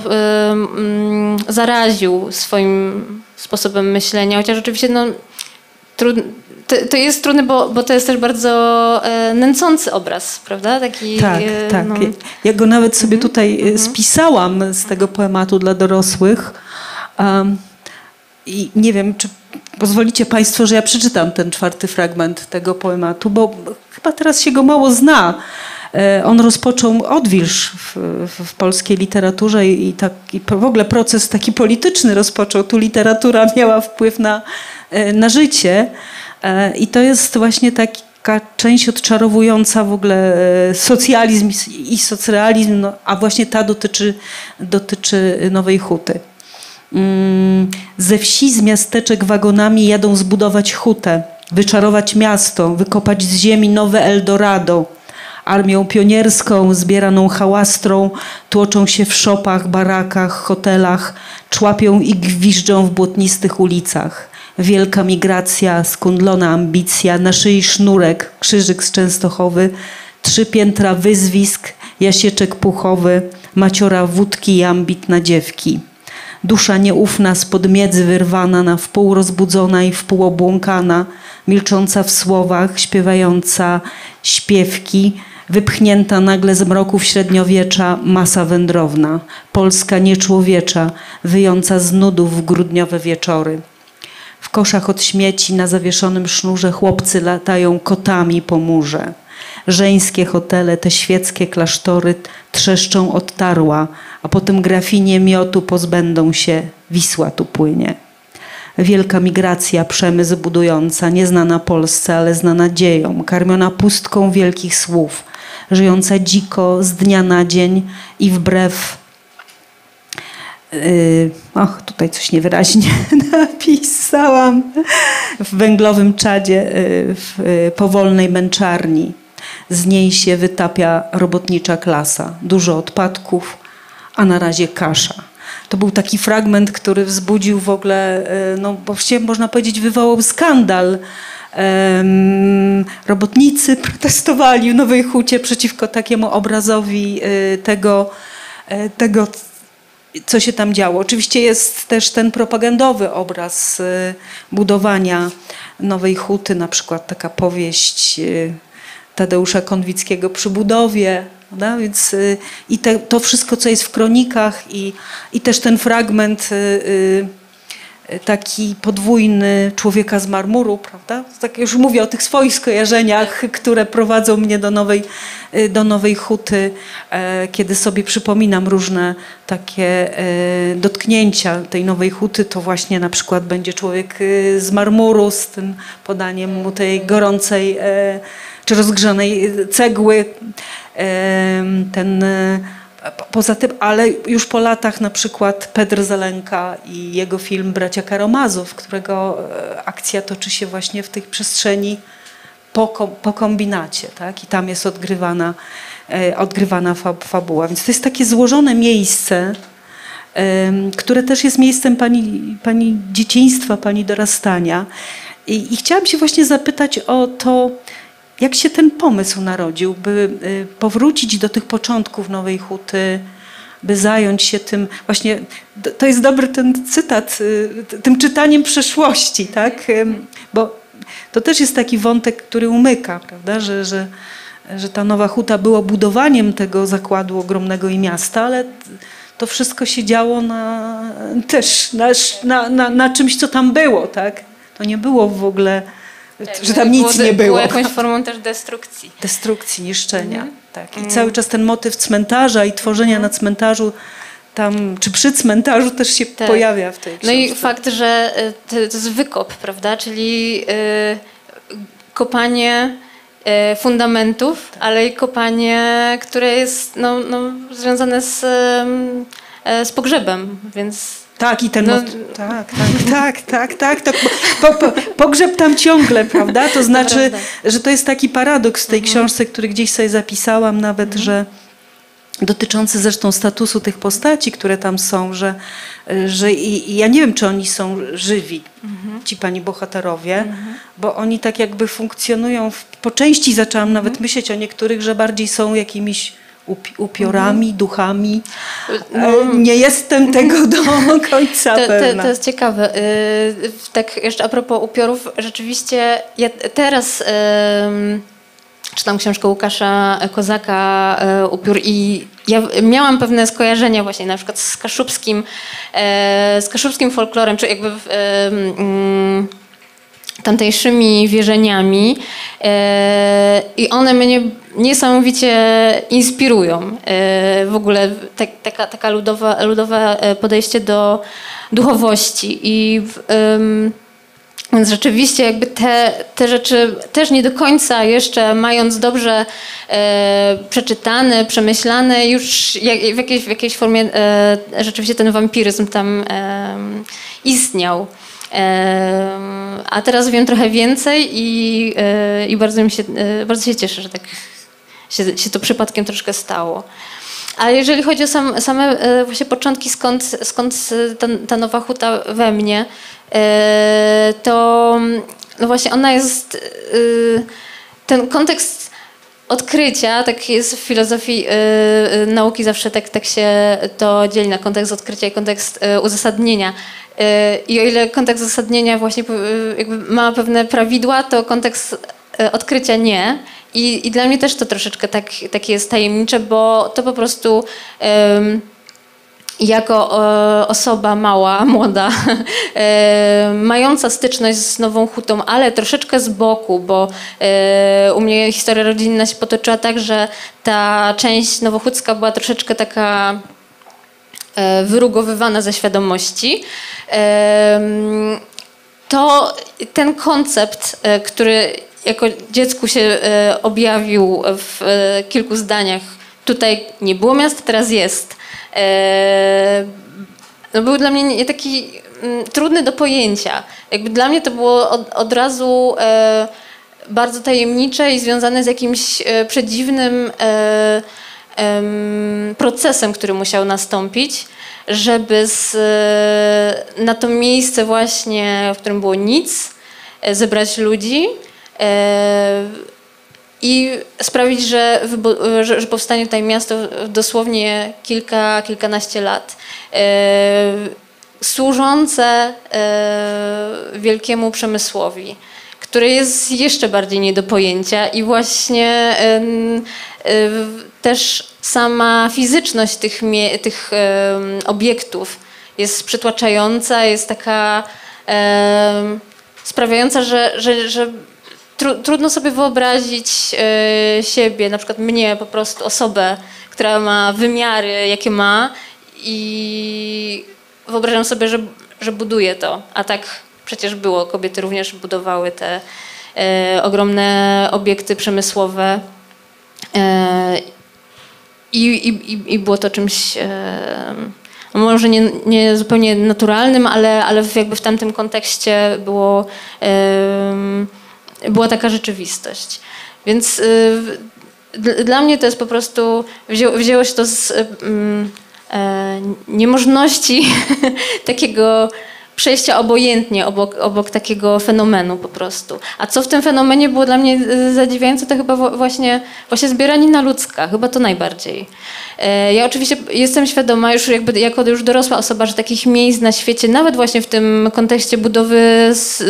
y, zaraził swoim sposobem myślenia, chociaż oczywiście no, trud, to, to, jest trudne, bo, bo to jest też bardzo e, nęcący obraz, prawda?
Taki, tak, e, tak. No... Ja go nawet sobie mhm, tutaj mm -hmm. spisałam z tego poematu dla dorosłych. Um, i nie wiem, czy pozwolicie Państwo, że ja przeczytam ten czwarty fragment tego poematu, bo chyba teraz się go mało zna. E, on rozpoczął odwilż w, w polskiej literaturze i, i, tak, i w ogóle proces taki polityczny rozpoczął. Tu literatura miała wpływ na, e, na życie. E, I to jest właśnie taka część odczarowująca w ogóle socjalizm i socrealizm, no, a właśnie ta dotyczy, dotyczy Nowej Huty. Mm, ze wsi, z miasteczek wagonami jadą zbudować hutę, wyczarować miasto, wykopać z ziemi nowe Eldorado. Armią pionierską, zbieraną hałastrą, tłoczą się w szopach, barakach, hotelach, człapią i gwiżdżą w błotnistych ulicach. Wielka migracja, skundlona ambicja, na szyi sznurek, krzyżyk z Częstochowy, trzy piętra wyzwisk, jasieczek puchowy, maciora wódki i ambitna dziewki. Dusza nieufna spod miedzy wyrwana, na wpół rozbudzona i wpół obłąkana, milcząca w słowach, śpiewająca śpiewki, Wypchnięta nagle z mroków średniowiecza masa wędrowna, Polska nieczłowiecza, wyjąca z nudów w grudniowe wieczory. W koszach od śmieci na zawieszonym sznurze chłopcy latają kotami po murze. Żeńskie hotele, te świeckie klasztory trzeszczą od tarła, a potem grafinie miotu pozbędą się, Wisła tu płynie. Wielka migracja, przemysł budująca, nieznana Polsce, ale znana dzieją, karmiona pustką wielkich słów, żyjąca dziko z dnia na dzień i wbrew och, tutaj coś niewyraźnie napisałam. W węglowym czadzie, yy, w yy, powolnej męczarni. Z niej się wytapia robotnicza klasa. Dużo odpadków, a na razie kasza. To był taki fragment, który wzbudził w ogóle, no właściwie można powiedzieć, wywołał skandal. Robotnicy protestowali w Nowej Hucie przeciwko takiemu obrazowi tego, tego co się tam działo. Oczywiście jest też ten propagandowy obraz y, budowania Nowej Huty, na przykład taka powieść y, Tadeusza Konwickiego przy budowie. Prawda? Więc y, i te, to wszystko, co jest w kronikach i, i też ten fragment y, y, taki podwójny człowieka z marmuru, prawda? Tak już mówię o tych swoich skojarzeniach, które prowadzą mnie do nowej, y, do nowej huty, e, kiedy sobie przypominam różne takie e, dotknięcia tej nowej huty, to właśnie na przykład będzie człowiek y, z marmuru z tym podaniem mu tej gorącej e, czy rozgrzanej cegły. Ten Poza tym, ale już po latach na przykład Pedr Zelenka i jego film Bracia Karamazów, którego e, akcja toczy się właśnie w tej przestrzeni po, po kombinacie, tak? I tam jest odgrywana, e, odgrywana fab, fabuła. Więc to jest takie złożone miejsce, które też jest miejscem pani, pani dzieciństwa, pani dorastania. I, I chciałam się właśnie zapytać o to, jak się ten pomysł narodził, by y, powrócić do tych początków Nowej Huty, by zająć się tym, właśnie to jest dobry ten cytat, y, tym czytaniem przeszłości, tak? Bo to też jest taki wątek, który umyka, prawda? Że, że, że ta Nowa Huta była budowaniem tego zakładu ogromnego i miasta, ale to wszystko się działo na, też na, na, na, na czymś, co tam było, tak? To nie było w ogóle, że tam nic nie było.
Było jakąś formą też destrukcji.
Destrukcji, niszczenia.
Mhm.
Tak. I cały czas ten motyw cmentarza i tworzenia na cmentarzu tam, czy przy cmentarzu też się
Tak.
pojawia w tej
No
książce.
i fakt, że y, to, jest wykop, prawda? Czyli y, kopanie y, fundamentów, ale i kopanie, które jest no, no, związane z, e, z pogrzebem, więc
Tak, i ten
No-
motyw. Tak, tak, tak, tak, tak. Po, po, pogrzeb tam ciągle, prawda? To znaczy,
prawda.
że to jest taki paradoks w tej książce, który gdzieś sobie zapisałam nawet, że dotyczący zresztą statusu tych postaci, które tam są, że, że i, i ja nie wiem, czy oni są żywi, ci pani bohaterowie, bo oni tak jakby funkcjonują, w, po części zaczęłam nawet myśleć o niektórych, że bardziej są jakimiś upi- upiorami, duchami.
No.
E, Nie jestem tego do końca
To, to,
pewna.
to jest ciekawe. Yy, Tak jeszcze a propos upiorów, rzeczywiście ja teraz czytam książkę Łukasza Kozaka y, Upiór i ja miałam pewne skojarzenia właśnie na przykład z kaszubskim, e, z kaszubskim folklorem, czy jakby w, ym, tamtejszymi wierzeniami e, i one mnie niesamowicie inspirują. E, w ogóle tak, taka, taka ludowa, ludowe e, podejście do duchowości i więc rzeczywiście jakby te, te rzeczy też nie do końca jeszcze mając dobrze e, przeczytane, przemyślane, już jak, w, jakiejś, w jakiejś formie e, rzeczywiście ten wampiryzm tam em, istniał. A teraz wiem trochę więcej i, e, i bardzo, mi się, e, bardzo się cieszę, że tak się, się to przypadkiem troszkę stało. A jeżeli chodzi o sam, same e, właśnie początki, skąd, skąd ta, ta nowa huta we mnie, to no właśnie ona jest, ten kontekst odkrycia, tak jest w filozofii e, e, nauki zawsze tak, tak się to dzieli na kontekst odkrycia i kontekst e, uzasadnienia. I o ile kontekst uzasadnienia właśnie ma pewne prawidła, to kontekst odkrycia nie. I, I dla mnie też to troszeczkę tak, takie jest tajemnicze, bo to po prostu jako e, osoba mała, młoda, e, mająca styczność z Nową Hutą, ale troszeczkę z boku, bo e, u mnie historia rodzinna się potoczyła tak, że ta część nowochódzka była troszeczkę taka wyrugowywana ze świadomości. To ten koncept, który jako dziecku się objawił w kilku zdaniach, tutaj nie było miasta, teraz jest, no był dla mnie nie- taki mm, trudny do pojęcia. Jakby dla mnie to było od, od razu e, bardzo tajemnicze i związane z jakimś e, przedziwnym e, em, procesem, który musiał nastąpić, żeby z, e, na to miejsce właśnie, w którym było nic, e, zebrać ludzi e, i sprawić, że, że, że powstanie tutaj miasto dosłownie kilka, kilkanaście lat. E, służące e, wielkiemu przemysłowi, który jest jeszcze bardziej nie do pojęcia i właśnie e, też sama fizyczność tych, tych obiektów jest przytłaczająca, jest taka sprawiająca, że, że, że tru, trudno sobie wyobrazić e, siebie, na przykład mnie, po prostu osobę, która ma wymiary, jakie ma i wyobrażam sobie, że, że buduje to. A tak przecież było. Kobiety również budowały te e, ogromne obiekty przemysłowe. E, i, i, i- było to czymś e, no może nie, nie zupełnie naturalnym, ale, ale jakby w tamtym kontekście było, była taka rzeczywistość. Więc y, dla mnie to jest po prostu, wzięło, wzięło się to z em, e, niemożności takiego przejścia obojętnie obok, obok takiego fenomenu po prostu. A co w tym fenomenie było dla mnie y, zadziwiające, to chyba właśnie, właśnie zbieranina ludzka, chyba to najbardziej. E, Ja oczywiście jestem świadoma już jakby jako już dorosła osoba, że takich miejsc na świecie, nawet właśnie w tym kontekście budowy z,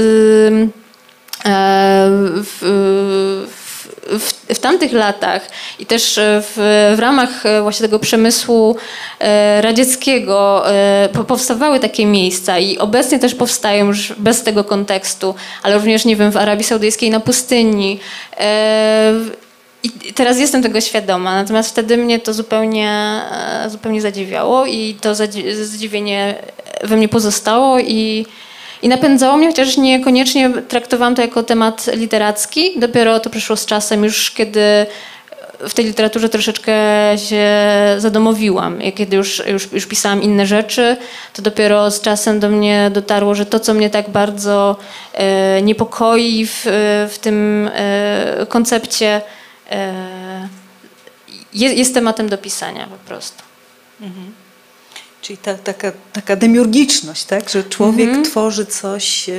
w, w, w, w tamtych latach i też w, w ramach e, właśnie tego przemysłu e, radzieckiego e, po- powstawały takie miejsca i obecnie też powstają już bez tego kontekstu, ale również, nie wiem, w Arabii Saudyjskiej na pustyni. E, I teraz jestem tego świadoma, natomiast wtedy mnie to zupełnie, e, zupełnie zadziwiało i to zadzi- zdziwienie we mnie pozostało i, i napędzało mnie, chociaż niekoniecznie traktowałam to jako temat literacki. Dopiero to przyszło z czasem, już kiedy w tej literaturze troszeczkę się zadomowiłam. I Kiedy już, już, już pisałam inne rzeczy, to dopiero z czasem do mnie dotarło, że to, co mnie tak bardzo e, niepokoi w, w tym e, koncepcie, e, jest, jest tematem do pisania po prostu.
Czyli ta, taka, taka demiurgiczność, tak? że człowiek
Mhm.
tworzy coś, e,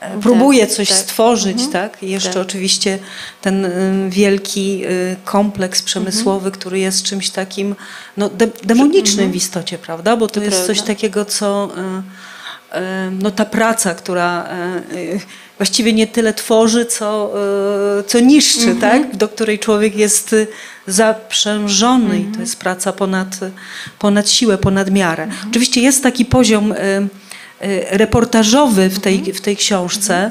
e, próbuje coś
tak.
stworzyć, tak? I jeszcze
Tak.
oczywiście ten y, wielki kompleks przemysłowy,
Mhm.
który jest czymś takim no, de, demonicznym w istocie, prawda? Bo to,
To
jest coś
prawda.
takiego, co no, ta praca, która właściwie nie tyle tworzy, co, y, co niszczy, tak? do której człowiek jest y, zaprzężony i to jest praca ponad, ponad siłę, ponad miarę. Oczywiście jest taki poziom y, y, reportażowy w tej, w tej książce.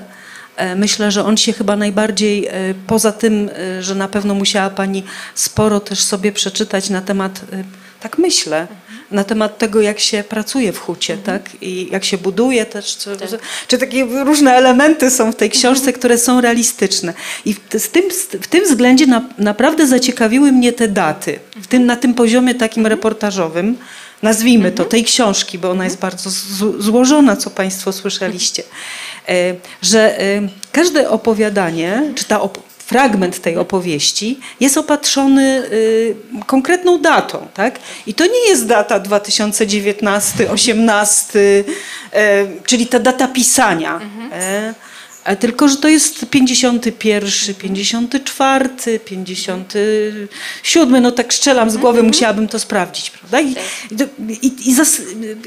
E, Myślę, że on się chyba najbardziej, e, poza tym, e, że na pewno musiała Pani sporo też sobie przeczytać na temat, e, tak myślę, na temat tego, jak się pracuje w hucie, tak? I jak się buduje też, czy, czy takie różne elementy są w tej książce, które są realistyczne. I w, z tym, w tym względzie na, naprawdę zaciekawiły mnie te daty, w tym, na tym poziomie takim reportażowym, nazwijmy to, tej książki, bo ona jest bardzo z- złożona, co Państwo słyszeliście, e, że e, każde opowiadanie, czy ta op- fragment tej opowieści jest opatrzony y, konkretną datą, tak? I to nie jest data 2019, 18, e, czyli ta data pisania. E, A tylko, że to jest 51, 54, 57, no tak strzelam z głowy, musiałabym to sprawdzić, prawda? I, i, i zas,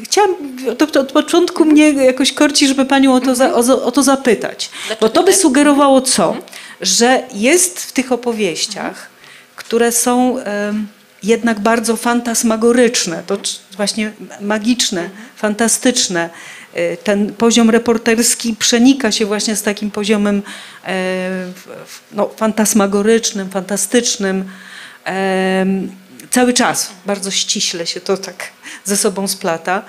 chciałam, to, to od początku mnie jakoś korci, żeby panią o to, za, o, o to zapytać. Bo to by sugerowało co? Że jest w tych opowieściach, które są em, jednak bardzo fantasmagoryczne, to właśnie magiczne, fantastyczne. E, Ten poziom reporterski przenika się właśnie z takim poziomem e, no, fantasmagorycznym, fantastycznym. Cały czas bardzo ściśle się to tak ze sobą splata.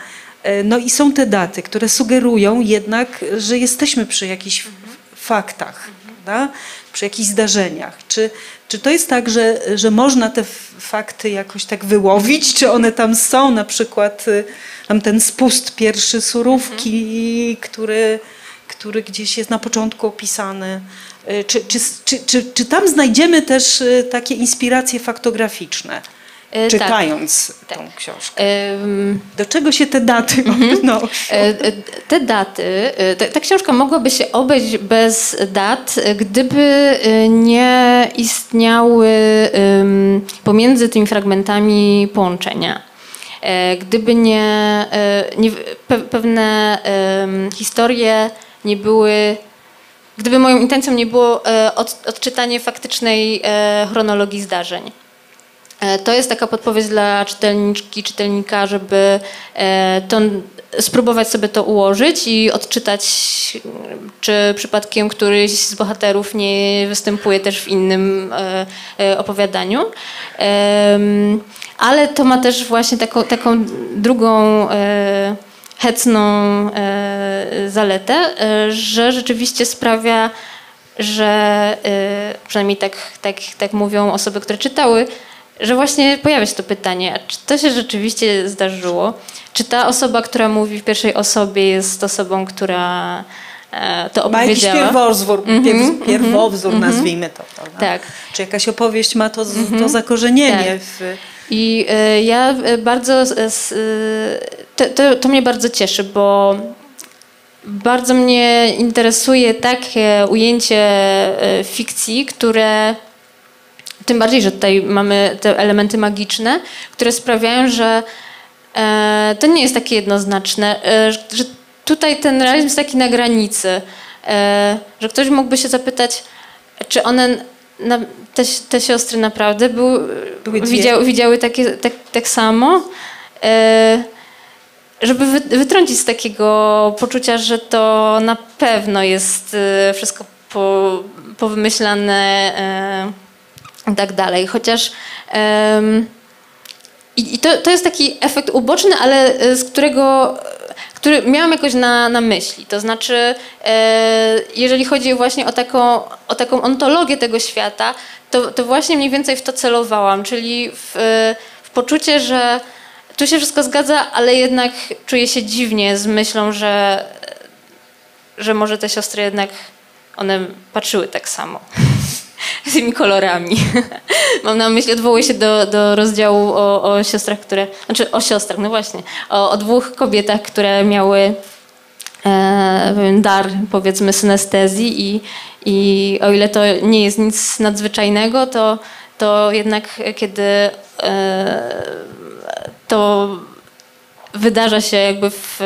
E, No i są te daty, które sugerują jednak, że jesteśmy przy jakichś faktach, prawda? przy jakichś zdarzeniach. Czy, czy to jest tak, że, że można te fakty jakoś tak wyłowić, czy one tam są, na przykład y, tam ten spust pierwszy surówki, który, który gdzieś jest na początku opisany. Y, Czy, czy, czy, czy, czy tam znajdziemy też y, takie inspiracje faktograficzne,
E, tak.
czytając tą
Tak.
książkę? Do czego się te daty
Mhm.
odnoszą?
E, e, Te daty, e, ta, książka mogłaby się obejść bez dat, e, gdyby e, nie istniały pomiędzy tymi fragmentami połączenia. E, Gdyby nie, e, nie pe- pewne historie nie były gdyby moją intencją nie było e, od, odczytanie faktycznej chronologii zdarzeń. To jest taka podpowiedź dla czytelniczki, czytelnika, żeby to, spróbować sobie to ułożyć i odczytać, czy przypadkiem któryś z bohaterów nie występuje też w innym e, e, opowiadaniu. Ale to ma też właśnie taką, taką drugą e, hecną zaletę, że rzeczywiście sprawia, że przynajmniej tak, tak, tak mówią osoby, które czytały, że właśnie pojawia się to pytanie, czy to się rzeczywiście zdarzyło? Czy ta osoba, która mówi w pierwszej osobie jest osobą, która e, to
Ma jakiś
opowiedziała?
pierwowzór,
Mhm,
pier- pierwowzór
mhm,
nazwijmy to. Prawda?
Tak.
Czy jakaś opowieść ma to, z- to zakorzenienie
Tak.
w...
I e, ja e, bardzo, to, to, to mnie bardzo cieszy, bo bardzo mnie interesuje takie ujęcie fikcji, które tym bardziej, że tutaj mamy te elementy magiczne, które sprawiają, że e, to nie jest takie jednoznaczne, e, że tutaj ten realizm jest taki na granicy, e, że ktoś mógłby się zapytać, czy one, na, te, te siostry naprawdę
dwie.
widziały, widziały takie, tak, tak samo, e, żeby wy, wytrącić z takiego poczucia, że to na pewno jest e, wszystko po, powymyślane e, i tak dalej. Chociaż em, i, i to, to jest taki efekt uboczny, ale e, z którego który miałam jakoś na, na myśli. To znaczy, e, jeżeli chodzi właśnie o taką, o taką ontologię tego świata, to, to właśnie mniej więcej w to celowałam, czyli w, e, w poczucie, że tu się wszystko zgadza, ale jednak czuję się dziwnie z myślą, że, że może te siostry jednak one patrzyły tak samo. Z tymi kolorami. Mam na myśli, odwołuję się do, do rozdziału o, o siostrach, które. Znaczy o siostrach, no właśnie. O, o dwóch kobietach, które miały e, dar, powiedzmy, synestezji i, i o ile to nie jest nic nadzwyczajnego, to, to jednak kiedy e, to wydarza się jakby w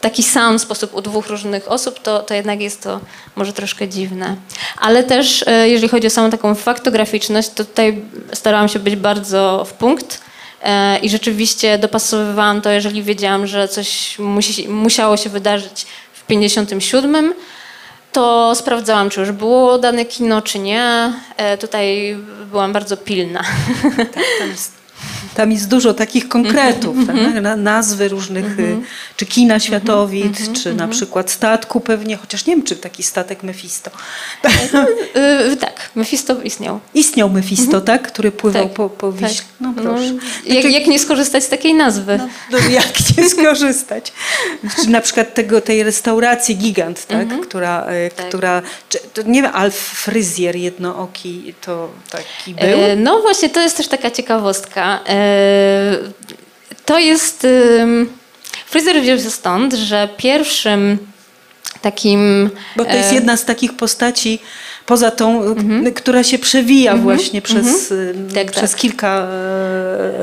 taki sam sposób u dwóch różnych osób, to, to jednak jest to może troszkę dziwne. Ale też e, jeżeli chodzi o samą taką faktograficzność, to tutaj starałam się być bardzo w punkt e, i rzeczywiście dopasowywałam to, jeżeli wiedziałam, że coś musi, musiało się wydarzyć w 57, to sprawdzałam, czy już było dane kino, czy nie. E, Tutaj byłam bardzo pilna.
Tam jest, tam jest dużo takich konkretów,
Mhm,
tak? Na- nazwy różnych, y, czy kina światowid,
mhm,
czy na przykład statku pewnie, chociaż nie wiem, czy taki statek Mefisto.
E, Tak, Mephisto istniał.
Istniał Mefisto, tak? Który pływał
Tak,
po, po Wiśle. No
No,
proszę.
jak, jak nie skorzystać z takiej nazwy?
No, no, jak nie skorzystać? Czy na przykład tego, tej restauracji Gigant, tak? Która, e,
Tak.
która czy, nie wiem, Alf Fryzjer jednooki to taki był?
E, No właśnie, to jest też taka ciekawostka. E, To jest... Freezer wziął się stąd, że pierwszym takim...
Bo to jest
e,
jedna z takich postaci, poza tą, k- która się przewija właśnie przez, y,
Tak,
przez
tak.
kilka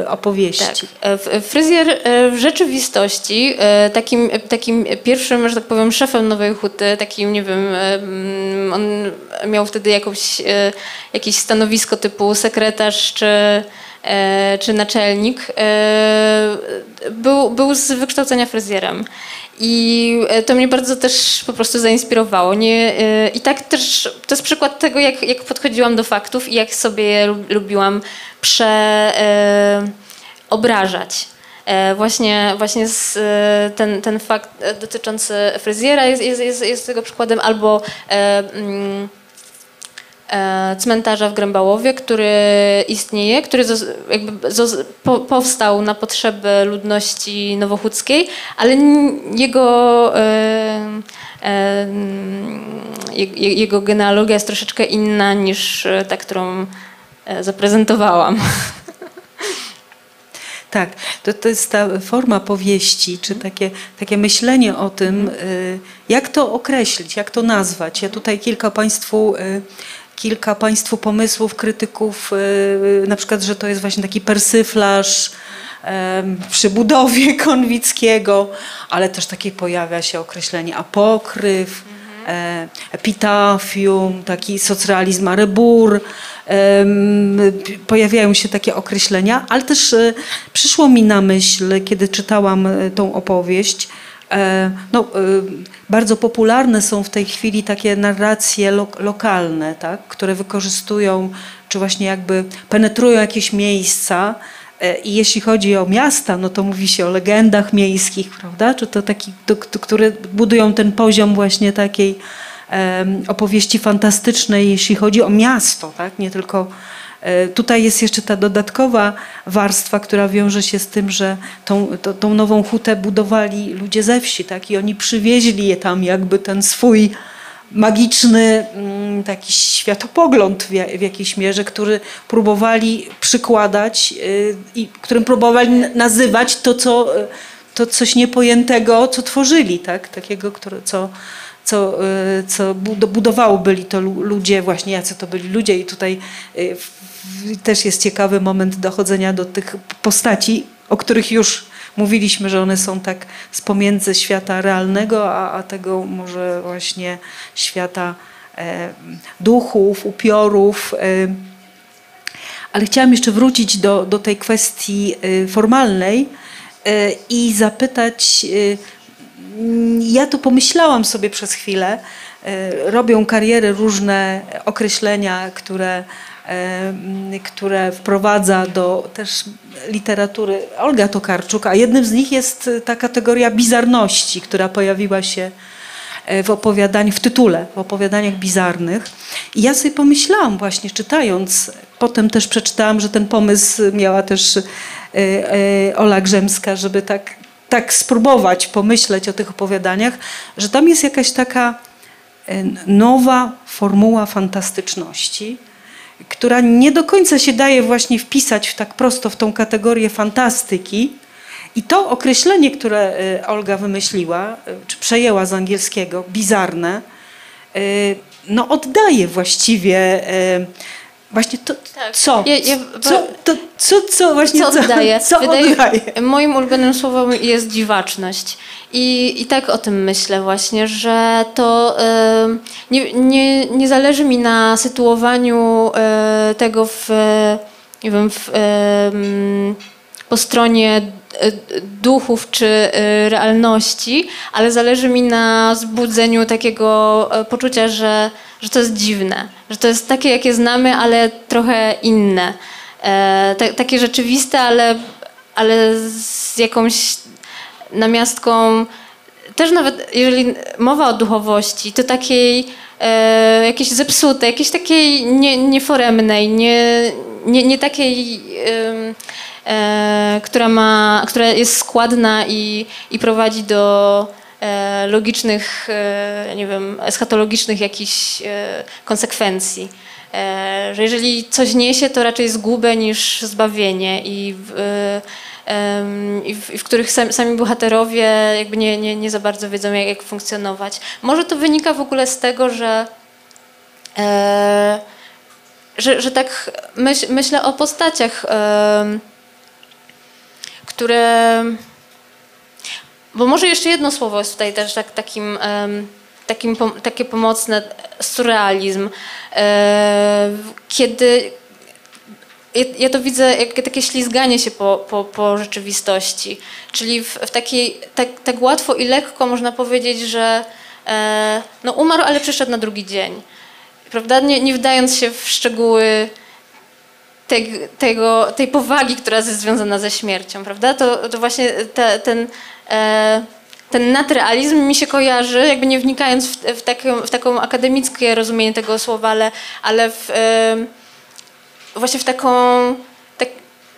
e, opowieści.
Tak. Fryzjer w rzeczywistości takim, takim pierwszym, że tak powiem, szefem Nowej Huty, takim, nie wiem, mm, on miał wtedy jakąś, jakieś stanowisko typu sekretarz czy, czy naczelnik, e, był, był z wykształcenia fryzjerem. I e, to mnie bardzo też po prostu zainspirowało. Nie, e, I tak też to jest przykład tego, jak, jak podchodziłam do faktów i jak sobie je lub- lubiłam prze, e, obrażać. E, Właśnie, właśnie z, e, ten, ten fakt e, dotyczący fryzjera jest, jest, jest, jest tego przykładem, albo e, mm, e, cmentarza w Grębałowie, który istnieje, który jakby powstał na potrzeby ludności nowochódzkiej, ale jego, e, e, je- jego genealogia jest troszeczkę inna niż e, ta, którą e, zaprezentowałam.
Tak, to, to jest ta forma powieści, czy takie, takie myślenie o tym, jak to określić, jak to nazwać. Ja tutaj kilka Państwu, kilka państwu pomysłów, krytyków, y, na przykład, że to jest właśnie taki persyflaż przy budowie Konwickiego, ale też takie pojawia się określenie apokryf, e, epitafium, taki socrealizm arebur. Pojawiają się takie określenia, ale też e, przyszło mi na myśl, kiedy czytałam e, tą opowieść, no, e, bardzo popularne są w tej chwili takie narracje lo lokalne, tak, które wykorzystują, czy właśnie jakby penetrują jakieś miejsca. E, I jeśli chodzi o miasta, no to mówi się o legendach miejskich, prawda? Czy to taki, to, to, które budują ten poziom właśnie takiej opowieści fantastycznej, jeśli chodzi o miasto, tak? Nie tylko e, Tutaj jest jeszcze ta dodatkowa warstwa, która wiąże się z tym, że tą, to, tą nową hutę budowali ludzie ze wsi, tak? I oni przywieźli je tam jakby ten swój magiczny mm, taki światopogląd w, ja- w jakiejś mierze, który próbowali przykładać y, i którym próbowali nazywać to, co, y, to coś niepojętego, co tworzyli, tak? Takiego, które, co, co, y, co bud- budowało byli to lu- ludzie, właśnie jacy to byli ludzie i tutaj y, też jest ciekawy moment dochodzenia do tych postaci, o których już mówiliśmy, że one są tak z pomiędzy świata realnego, a, a tego może właśnie świata e, duchów, upiorów. E, ale chciałam jeszcze wrócić do, do tej kwestii e, formalnej e, i zapytać, ja to pomyślałam sobie przez chwilę, e, robią kariery różne określenia, które, e, które wprowadza do też literatury Olga Tokarczuk, a jednym z nich jest ta kategoria bizarności, która pojawiła się e, w opowiadaniu, w tytule, w opowiadaniach bizarnych. I ja sobie pomyślałam właśnie czytając, potem też przeczytałam, że ten pomysł miała też Ola Grzemska, żeby tak, tak spróbować pomyśleć o tych opowiadaniach, że tam jest jakaś taka e, nowa formuła fantastyczności, która nie do końca się daje właśnie wpisać w tak prosto w tą kategorię fantastyki. I to określenie, które e, Olga wymyśliła, e, czy przejęła z angielskiego, bizarne, no oddaje właściwie właśnie to,
Tak.
co,
Ja- ja-
co, to, co, co właśnie
Co oddaje?
co
Wydaje-
oddaje.
Moim ulubionym słowem jest dziwaczność. I, I tak o tym myślę właśnie, że to e, nie, nie, nie zależy mi na sytuowaniu e, tego w, nie wiem, w, mm, po stronie e, duchów czy e, realności, ale zależy mi na zbudzeniu takiego poczucia, że, że to jest dziwne, że to jest takie, jakie znamy, ale trochę inne. E, ta, takie rzeczywiste, ale, ale z jakąś namiastką, też nawet jeżeli mowa o duchowości, to takiej e, jakiejś zepsutej, jakiejś takiej nie, nieforemnej, nie, nie, nie takiej, em, e, która, ma, która jest składna i, i prowadzi do e, logicznych, e, nie wiem, eschatologicznych jakichś e, konsekwencji. E, że jeżeli coś niesie, to raczej zgubę niż zbawienie i w, i, w, i w których sam, sami bohaterowie jakby nie, nie, nie za bardzo wiedzą, jak, jak funkcjonować. Może to wynika w ogóle z tego, że, e, że, że tak myśl, myślę o postaciach, które. Bo może jeszcze jedno słowo jest tutaj też tak, takim, takim, takie pomocne, surrealizm. E, kiedy ja, to widzę jak takie ślizganie się po, po, po rzeczywistości. Czyli w, w takiej, tak, tak łatwo i lekko można powiedzieć, że e, no umarł, ale przyszedł na drugi dzień. Prawda? Nie, nie wdając się w szczegóły tej, tego, tej powagi, która jest związana ze śmiercią, prawda? To, to właśnie te, ten, ten nadrealizm mi się kojarzy, jakby nie wnikając w, w, taką, w taką akademickie rozumienie tego słowa, ale, ale w, e, właśnie w taką, tak,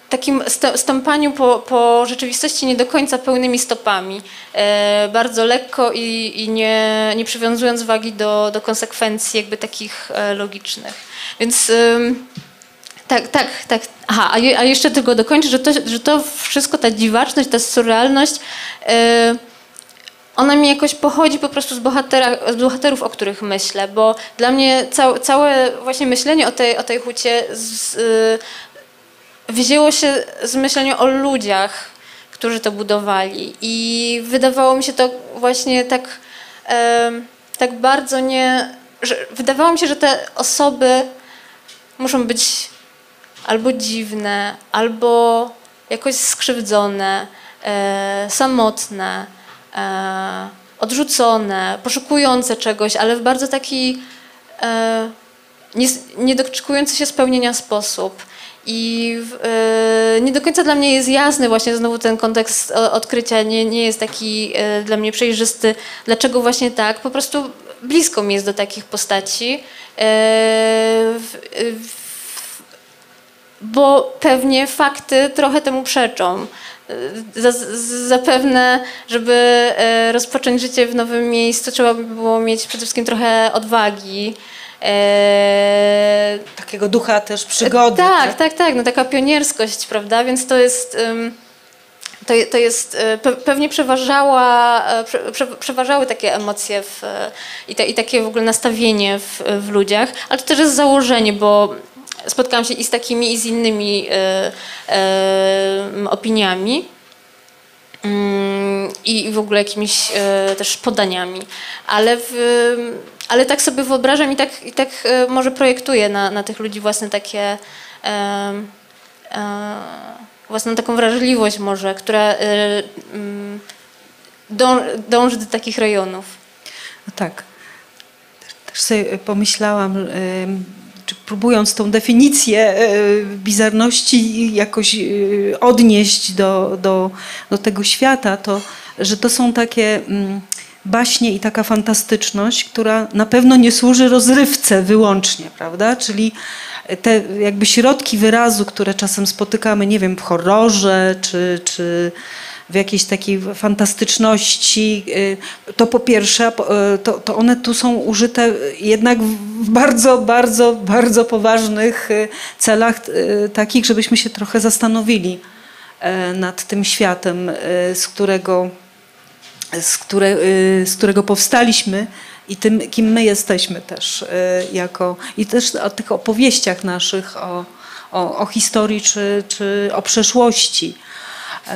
takim stąpaniu po, po rzeczywistości nie do końca pełnymi stopami. E, bardzo lekko i, i nie, nie przywiązując wagi do, do konsekwencji jakby takich e, logicznych. Więc... tak, tak, tak. Aha, a, a jeszcze tylko dokończę, że to, że to wszystko, ta dziwaczność, ta surrealność, yy, ona mi jakoś pochodzi po prostu z, bohatera, z bohaterów, o których myślę, bo dla mnie cał, całe właśnie myślenie o tej, o tej hucie z, yy, wzięło się z myślenia o ludziach, którzy to budowali i wydawało mi się to właśnie tak, yy, tak bardzo nie... Że, wydawało mi się, że te osoby muszą być albo dziwne, albo jakoś skrzywdzone, e, samotne, e, odrzucone, poszukujące czegoś, ale w bardzo taki e, nie, się spełnienia sposób. I e, nie do końca dla mnie jest jasny właśnie znowu ten kontekst odkrycia, nie, nie jest taki e, dla mnie przejrzysty, dlaczego właśnie tak. Po prostu blisko mi jest do takich postaci. E, w, w, bo pewnie fakty trochę temu przeczą. Z- Zapewne, żeby e, rozpocząć życie w nowym miejscu, trzeba by było mieć przede wszystkim trochę odwagi. E,
Takiego ducha też przygody.
tak, tak, tak, no taka pionierskość, prawda? Więc to jest. To, to jest, pe, pewnie przeważała, prze, prze, przeważały takie emocje w, i, te, i takie w ogóle nastawienie w, w ludziach, ale to też jest założenie, bo spotkałam się i z takimi, i z innymi e, e, opiniami mm, i w ogóle jakimiś e, też podaniami. Ale, w, ale tak sobie wyobrażam i tak, i tak może projektuję na, na tych ludzi własne takie e, e, własną taką wrażliwość może, która e, mm, dąży, dąży do takich rejonów.
No tak. Też sobie pomyślałam, próbując tą definicję e, bizarności jakoś e, odnieść do, do, do tego świata, to że to są takie mm, baśnie i taka fantastyczność, która na pewno nie służy rozrywce wyłącznie, prawda? Czyli te jakby środki wyrazu, które czasem spotykamy, nie wiem, w horrorze czy, czy w jakiejś takiej fantastyczności, y, to po pierwsze, y, to, to one tu są użyte jednak w bardzo, bardzo, bardzo poważnych y, celach, takich, żebyśmy się trochę zastanowili nad tym światem, z którego, z, które, z którego powstaliśmy i tym, kim my jesteśmy też jako, i też o tych opowieściach naszych, o, o, o historii czy, czy o przeszłości.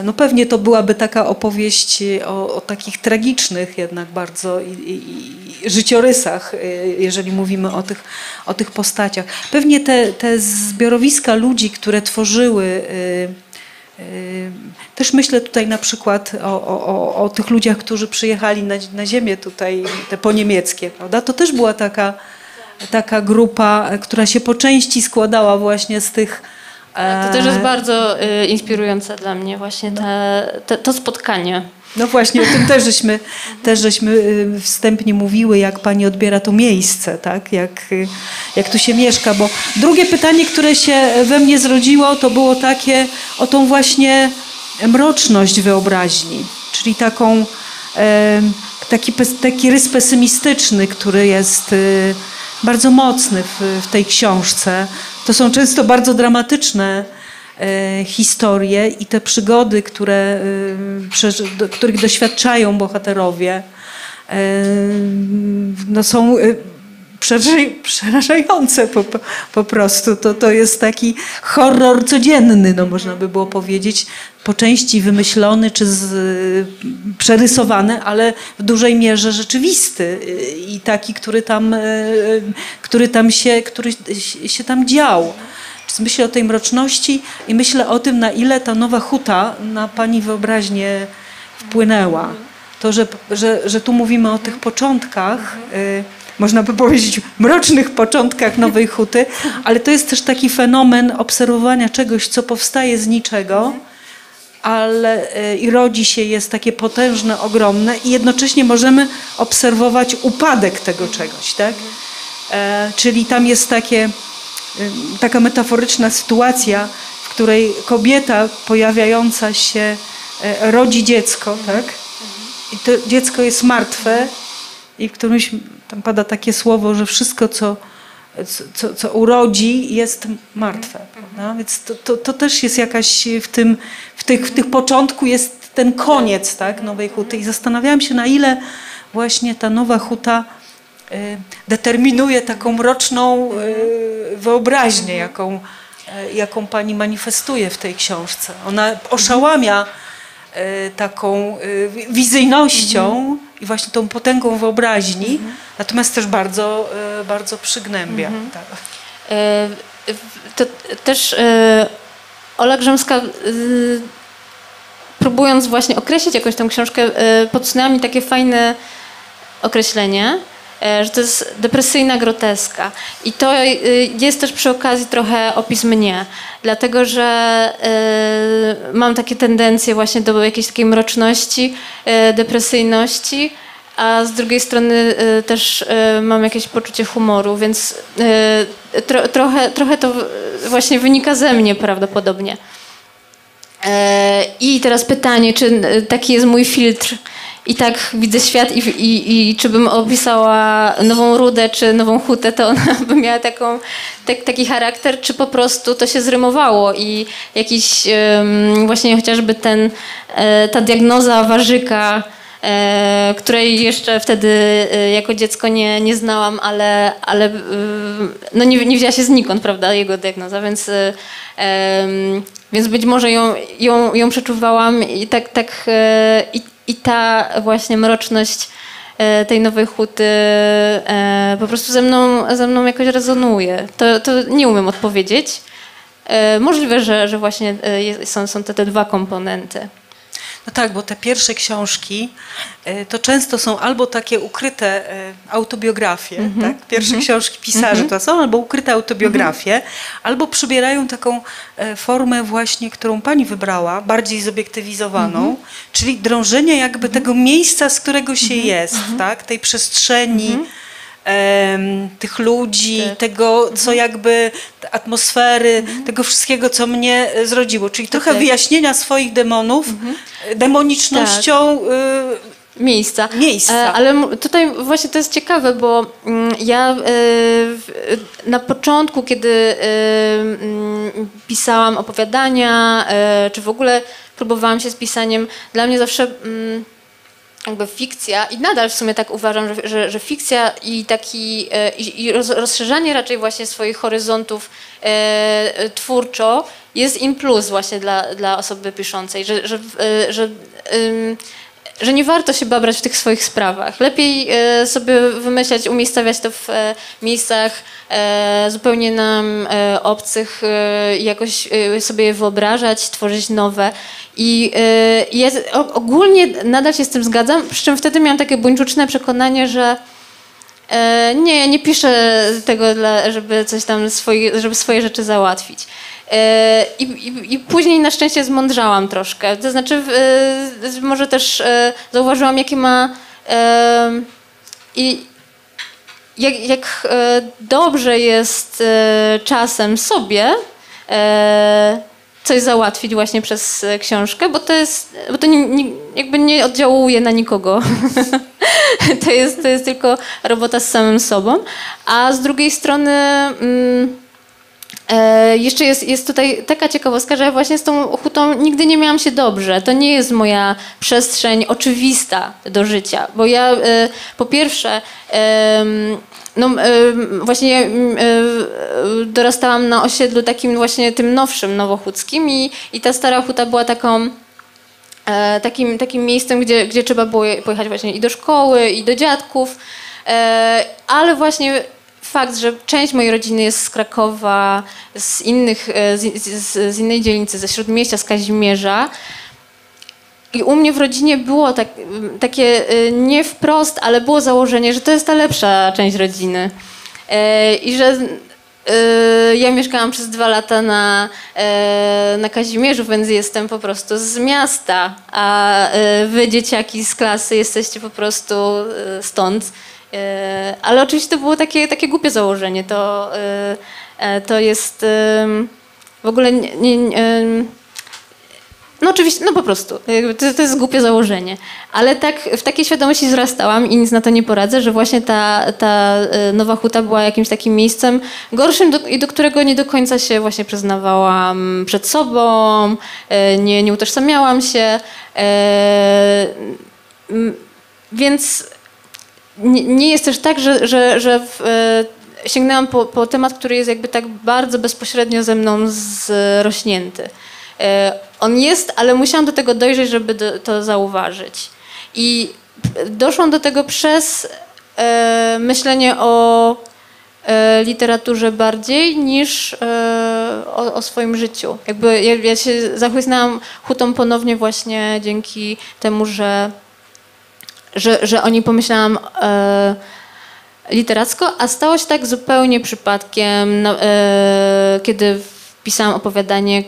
No pewnie to byłaby taka opowieść y, o, o takich tragicznych jednak bardzo i, i, życiorysach, y, jeżeli mówimy o tych, o tych postaciach. Pewnie te, te zbiorowiska ludzi, które tworzyły y, też myślę tutaj na przykład o, o, o, tych ludziach, którzy przyjechali na, na ziemię tutaj, te poniemieckie, prawda? To też była taka, taka grupa, która się po części składała właśnie z tych...
To też jest bardzo y, inspirujące dla mnie właśnie te, to spotkanie.
No właśnie, o tym też żeśmy, też żeśmy y, wstępnie mówiły, jak pani odbiera to miejsce, tak? jak, y, jak tu się mieszka. Bo drugie pytanie, które się we mnie zrodziło, to było takie o tą właśnie mroczność wyobraźni, czyli taką, taki, taki rys pesymistyczny, który jest y, bardzo mocny w, w tej książce. To są często bardzo dramatyczne e, historie i te przygody, które, e, których doświadczają bohaterowie, e, no są przerażające po, po- prostu. To, to jest taki horror codzienny, no można by było powiedzieć, po części wymyślony czy z, przerysowany, ale w dużej mierze rzeczywisty y, i taki, który tam, y, który tam się, który się tam dział. Myślę o tej mroczności i myślę o tym, na ile ta nowa huta na pani wyobraźnię wpłynęła. To, że, że, że tu mówimy o tych początkach, y, można by powiedzieć mrocznych początkach Nowej Huty, ale to jest też taki fenomen obserwowania czegoś, co powstaje z niczego, ale y, i rodzi się, jest takie potężne, ogromne i jednocześnie możemy obserwować upadek tego czegoś, tak? E, czyli tam jest takie, y, taka metaforyczna sytuacja, w której kobieta pojawiająca się e, rodzi dziecko, tak? I to dziecko jest martwe i w którymś tam pada takie słowo, że wszystko, co, co, co urodzi, jest martwe. Prawda? Więc to, to, to też jest jakaś w tym, w tych, w tych początku jest ten koniec tak, Nowej Huty. I zastanawiałam się, na ile właśnie ta Nowa Huta y, determinuje taką mroczną y, wyobraźnię, jaką, y, jaką pani manifestuje w tej książce. Ona oszałamia taką wizyjnością i właśnie tą potęgą wyobraźni, natomiast też bardzo, y, bardzo przygnębia. Tak.
E, To też e, Ola Grzemska, e, próbując właśnie określić jakąś tą książkę, e, podsunęła mi takie fajne określenie, e, że to jest depresyjna groteska. I to e, jest też przy okazji trochę opis mnie, dlatego że e, mam takie tendencje właśnie do jakiejś takiej mroczności, e, depresyjności, a z drugiej strony e, też e, mam jakieś poczucie humoru, więc e, tro, trochę, trochę to właśnie wynika ze mnie prawdopodobnie. E, I teraz pytanie, czy e, taki jest mój filtr i tak widzę świat i, i, i czy bym opisała nową rudę, czy nową hutę, to ona by miała taką, tak, taki charakter, czy po prostu to się zrymowało i jakiś em, właśnie chociażby ten, e, ta diagnoza warzyka, e, której jeszcze wtedy e, jako dziecko nie, nie znałam, ale, ale no nie, nie wzięła się znikąd, prawda, jego diagnoza, więc, więc być może ją, ją, ją przeczuwałam i tak, tak i ta właśnie mroczność e, tej nowej huty e, po prostu ze mną, ze mną jakoś rezonuje. To, to nie umiem odpowiedzieć. E, Możliwe, że, że właśnie są, są te, te dwa komponenty.
No tak, bo te pierwsze książki e, to często są albo takie ukryte e, autobiografie, tak? Pierwsze książki pisarzy to są albo ukryte autobiografie, albo przybierają taką e, formę właśnie, którą pani wybrała, bardziej zobiektywizowaną, czyli drążenie jakby tego miejsca, z którego się jest, tak? Tej przestrzeni. Em, tych ludzi,
Tak.
tego, co jakby te atmosfery, tego wszystkiego, co mnie e, zrodziło. Czyli trochę
tak.
wyjaśnienia swoich demonów e, demonicznością y,
miejsca.
Miejsca.
Ale tutaj właśnie to jest ciekawe, bo mm, ja na początku, kiedy mm, pisałam opowiadania, czy w ogóle próbowałam się z pisaniem, dla mnie zawsze mm, jakby fikcja, i nadal w sumie tak uważam, że, że, że fikcja i taki e, i, i roz, rozszerzanie raczej właśnie swoich horyzontów e, e, twórczo jest in plus właśnie dla, dla osoby piszącej, że, że, że ym, że nie warto się babrać w tych swoich sprawach. Lepiej e, sobie wymyślać, umiejscawiać to w e, miejscach e, zupełnie nam obcych, jakoś sobie je wyobrażać, tworzyć nowe. I ja ogólnie nadal się z tym zgadzam, przy czym wtedy miałam takie buńczuczne przekonanie, że nie, ja nie piszę tego, dla, żeby coś tam, swoje, żeby swoje rzeczy załatwić. E, i, i, I później na szczęście zmądrzałam troszkę. To znaczy, e, może też e, zauważyłam, jakie ma. E, I jak, jak e, dobrze jest e, czasem sobie e, coś załatwić właśnie przez e, książkę, bo to jest, bo to nie, nie, jakby nie oddziałuje na nikogo. to, jest, to jest tylko robota z samym sobą. A z drugiej strony mm, E, jeszcze jest, jest tutaj taka ciekawostka, że właśnie z tą hutą nigdy nie miałam się dobrze. To nie jest moja przestrzeń oczywista do życia, bo ja e, po pierwsze em, no, em, właśnie e, dorastałam na osiedlu takim właśnie tym nowszym, nowochódzkim i, i ta stara huta była taką e, takim, takim miejscem, gdzie, gdzie trzeba było pojechać właśnie i do szkoły, i do dziadków, e, ale właśnie fakt, że część mojej rodziny jest z Krakowa, z, innych, e, z, z, z innej dzielnicy, ze Śródmieścia, z Kazimierza, i u mnie w rodzinie było tak, takie e, nie wprost, ale było założenie, że to jest ta lepsza część rodziny. E, I że e, ja mieszkałam przez dwa lata na, e, na Kazimierzu, więc jestem po prostu z miasta, a e, wy, dzieciaki z klasy, jesteście po prostu e, stąd. Ale oczywiście to było takie, takie głupie założenie. To, to jest w ogóle nie, nie, no oczywiście, no po prostu. To, to jest głupie założenie. Ale tak w takiej świadomości wzrastałam i nic na to nie poradzę, że właśnie ta, ta e, Nowa Huta była jakimś takim miejscem gorszym do, i do którego nie do końca się właśnie przyznawałam przed sobą, e, nie, nie utożsamiałam się. e, Więc nie, jest też tak, że, że, że w, sięgnęłam po, po temat, który jest jakby tak bardzo bezpośrednio ze mną zrośnięty. On jest, ale musiałam do tego dojrzeć, żeby do, to zauważyć. I doszłam do tego przez e, myślenie o e, literaturze bardziej niż e, o, o swoim życiu. Jakby ja, ja się zachłysnęłam hutą ponownie właśnie dzięki temu, że że, że o niej pomyślałam e, literacko, a stało się tak zupełnie przypadkiem, na, e, kiedy wpisałam opowiadanie,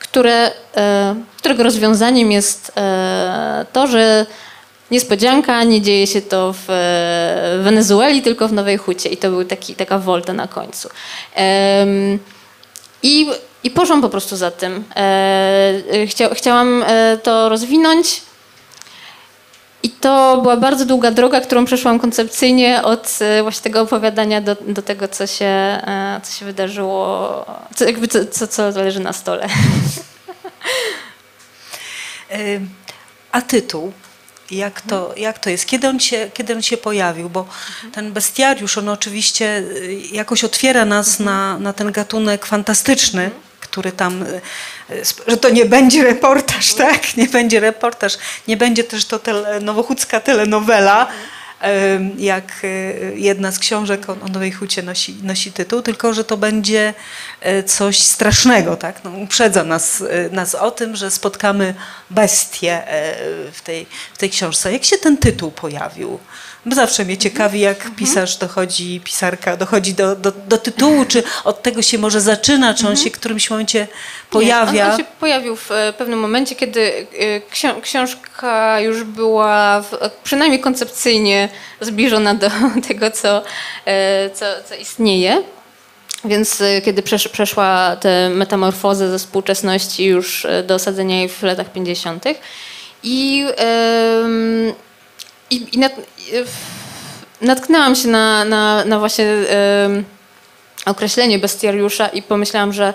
które, e, którego rozwiązaniem jest e, to, że niespodzianka, nie dzieje się to w e, Wenezueli, tylko w Nowej Hucie i to był taki, taka wolta na końcu. I, I poszłam po prostu za tym. Chcia, chciałam to rozwinąć, i to była bardzo długa droga, którą przeszłam koncepcyjnie od e, właśnie tego opowiadania do, do tego, co się, e, co się wydarzyło, co, jakby co, co, co leży na stole.
Y, A tytuł? Jak to, jak to jest? Kiedy on, się, kiedy on się pojawił? Bo ten bestiariusz, on oczywiście y, jakoś otwiera nas na, na ten gatunek fantastyczny, który tam, sp- że to nie będzie reportaż, tak? Nie będzie reportaż. Nie będzie też to tele, nowochódzka telenowela, ym, jak y, jedna z książek o, o Nowej Hucie nosi, nosi tytuł, tylko że to będzie y, coś strasznego, tak? No, uprzedza nas, nas o tym, że spotkamy bestię w tej, w tej książce. Jak się ten tytuł pojawił? Bo zawsze mnie ciekawi, jak pisarz dochodzi, pisarka dochodzi do, do, do tytułu, czy od tego się może zaczyna, czy on się w którymś momencie pojawia.
Nie, on, on się pojawił w e, pewnym momencie, kiedy e, ksią- książka już była w, przynajmniej koncepcyjnie zbliżona do tego, co, e, co, co istnieje. Więc kiedy przesz, przeszła tę metamorfozę ze współczesności już do osadzenia jej w latach 50. I, i, i natknęłam się na, na, na właśnie określenie bestiariusza i pomyślałam, że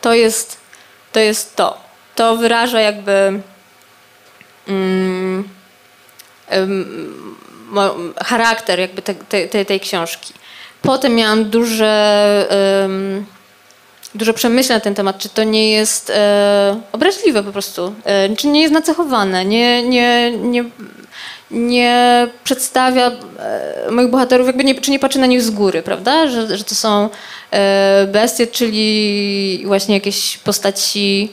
to jest to. Jest to. to wyraża jakby mm, charakter jakby te, te, tej, książki. Potem miałam duże, em, duże przemyślenia na ten temat, czy to nie jest e, obraźliwe po prostu, e, czy nie jest nacechowane, nie, nie, nie, nie przedstawia e, moich bohaterów, jakby nie, czy nie patrzy na nich z góry, prawda? Że, że to są e, bestie, czyli właśnie jakieś postaci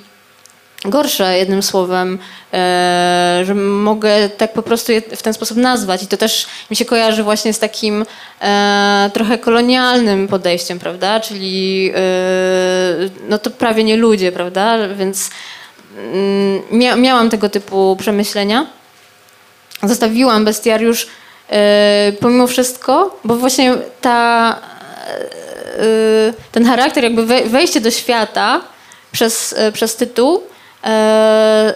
gorsze, jednym słowem, e, że mogę tak po prostu je w ten sposób nazwać. I to też mi się kojarzy właśnie z takim trochę kolonialnym podejściem, prawda? Czyli no to prawie nie ludzie, prawda? Więc mm, mia miałam tego typu przemyślenia. Zostawiłam bestiariusz e, pomimo wszystko, bo właśnie ta, e, ten charakter, jakby we, wejście do świata przez, e, przez tytuł,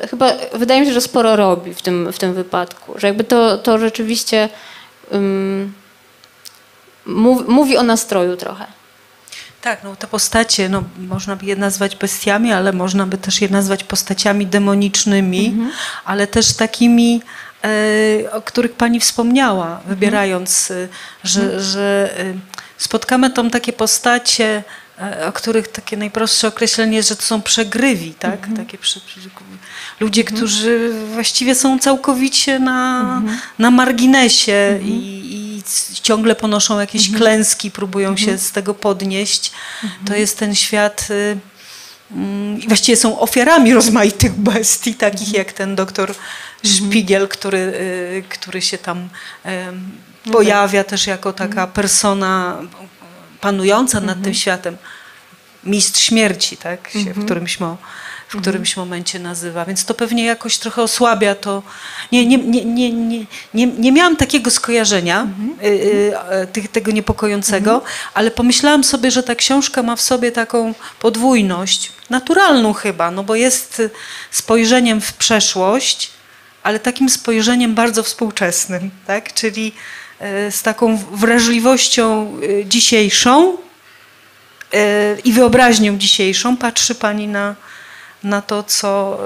chyba wydaje mi się, że sporo robi w tym, w tym wypadku. Że jakby to, to rzeczywiście mówi, o nastroju trochę.
Tak, no te postacie, no, można by je nazwać bestiami, ale można by też je nazwać postaciami demonicznymi, ale też takimi, o których pani wspomniała, wybierając, e, że, że e, spotkamy tam takie postacie, e, o których takie najprostsze określenie jest, że to są przegrywi, tak? Takie prze, ludzie, którzy właściwie są całkowicie na, na marginesie i, i ciągle ponoszą jakieś klęski, próbują się z tego podnieść. To jest ten świat. Y, mm, I właściwie są ofiarami rozmaitych bestii, takich jak ten doktor Szpigiel, który, y, który się tam em, pojawia też jako taka persona panująca nad tym światem. Mistrz śmierci, tak? Się w którymś mo- w którymś momencie nazywa, więc to pewnie jakoś trochę osłabia to. Nie, nie, nie, nie, nie, nie, nie miałam takiego skojarzenia y, y, tych, tego niepokojącego, ale pomyślałam sobie, że ta książka ma w sobie taką podwójność, naturalną chyba, no bo jest y, spojrzeniem w przeszłość, ale takim spojrzeniem bardzo współczesnym, tak? czyli y, z taką wrażliwością y, dzisiejszą, i wyobraźnią dzisiejszą patrzy Pani na, na, to, co,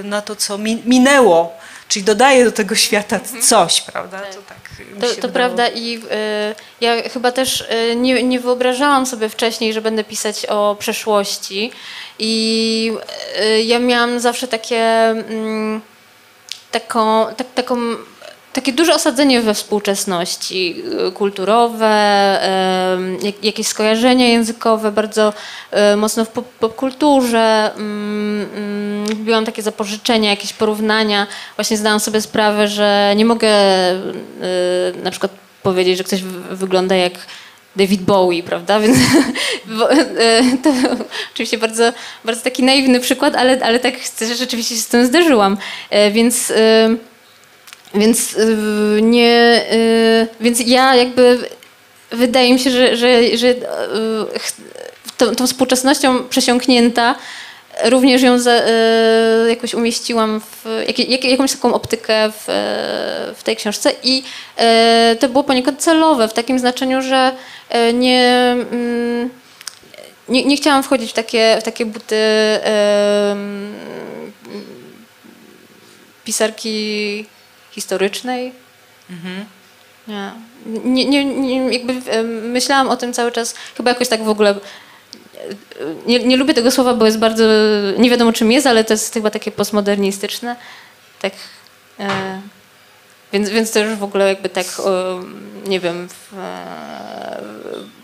e, na to, co mi- minęło, czyli dodaje do tego świata coś, prawda? To, tak
To,
się
to
wydało.
prawda i y, ja chyba też y, nie, nie wyobrażałam sobie wcześniej, że będę pisać o przeszłości i y, ja miałam zawsze takie mm, taką, tak, taką takie duże osadzenie we współczesności y, kulturowe, jak, jakieś skojarzenia językowe, bardzo e, mocno w pop- popkulturze. Mm, mm, Lubiłam takie zapożyczenia, jakieś porównania. Właśnie zdałam sobie sprawę, że nie mogę y, na przykład powiedzieć, że ktoś wy- wygląda jak David Bowie, prawda? Więc to oczywiście bardzo, bardzo taki naiwny przykład, ale, ale tak rzeczywiście się z tym zderzyłam. E, Więc więc y, nie, y, więc ja jakby wydaje mi się, że, że, że y, tą, tą współczesnością przesiąknięta również ją za, jakoś umieściłam w jak, jakąś taką optykę w, w tej książce i to było poniekąd celowe w takim znaczeniu, że nie, mm, nie, nie chciałam wchodzić w takie, w takie buty em, pisarki historycznej. Nie. Nie, nie, nie, jakby myślałam o tym cały czas, chyba jakoś tak w ogóle. Nie, nie lubię tego słowa, bo jest bardzo. Nie wiadomo czym jest, ale to jest chyba takie postmodernistyczne. Tak. E, więc, więc już w ogóle jakby tak, o, nie wiem, w,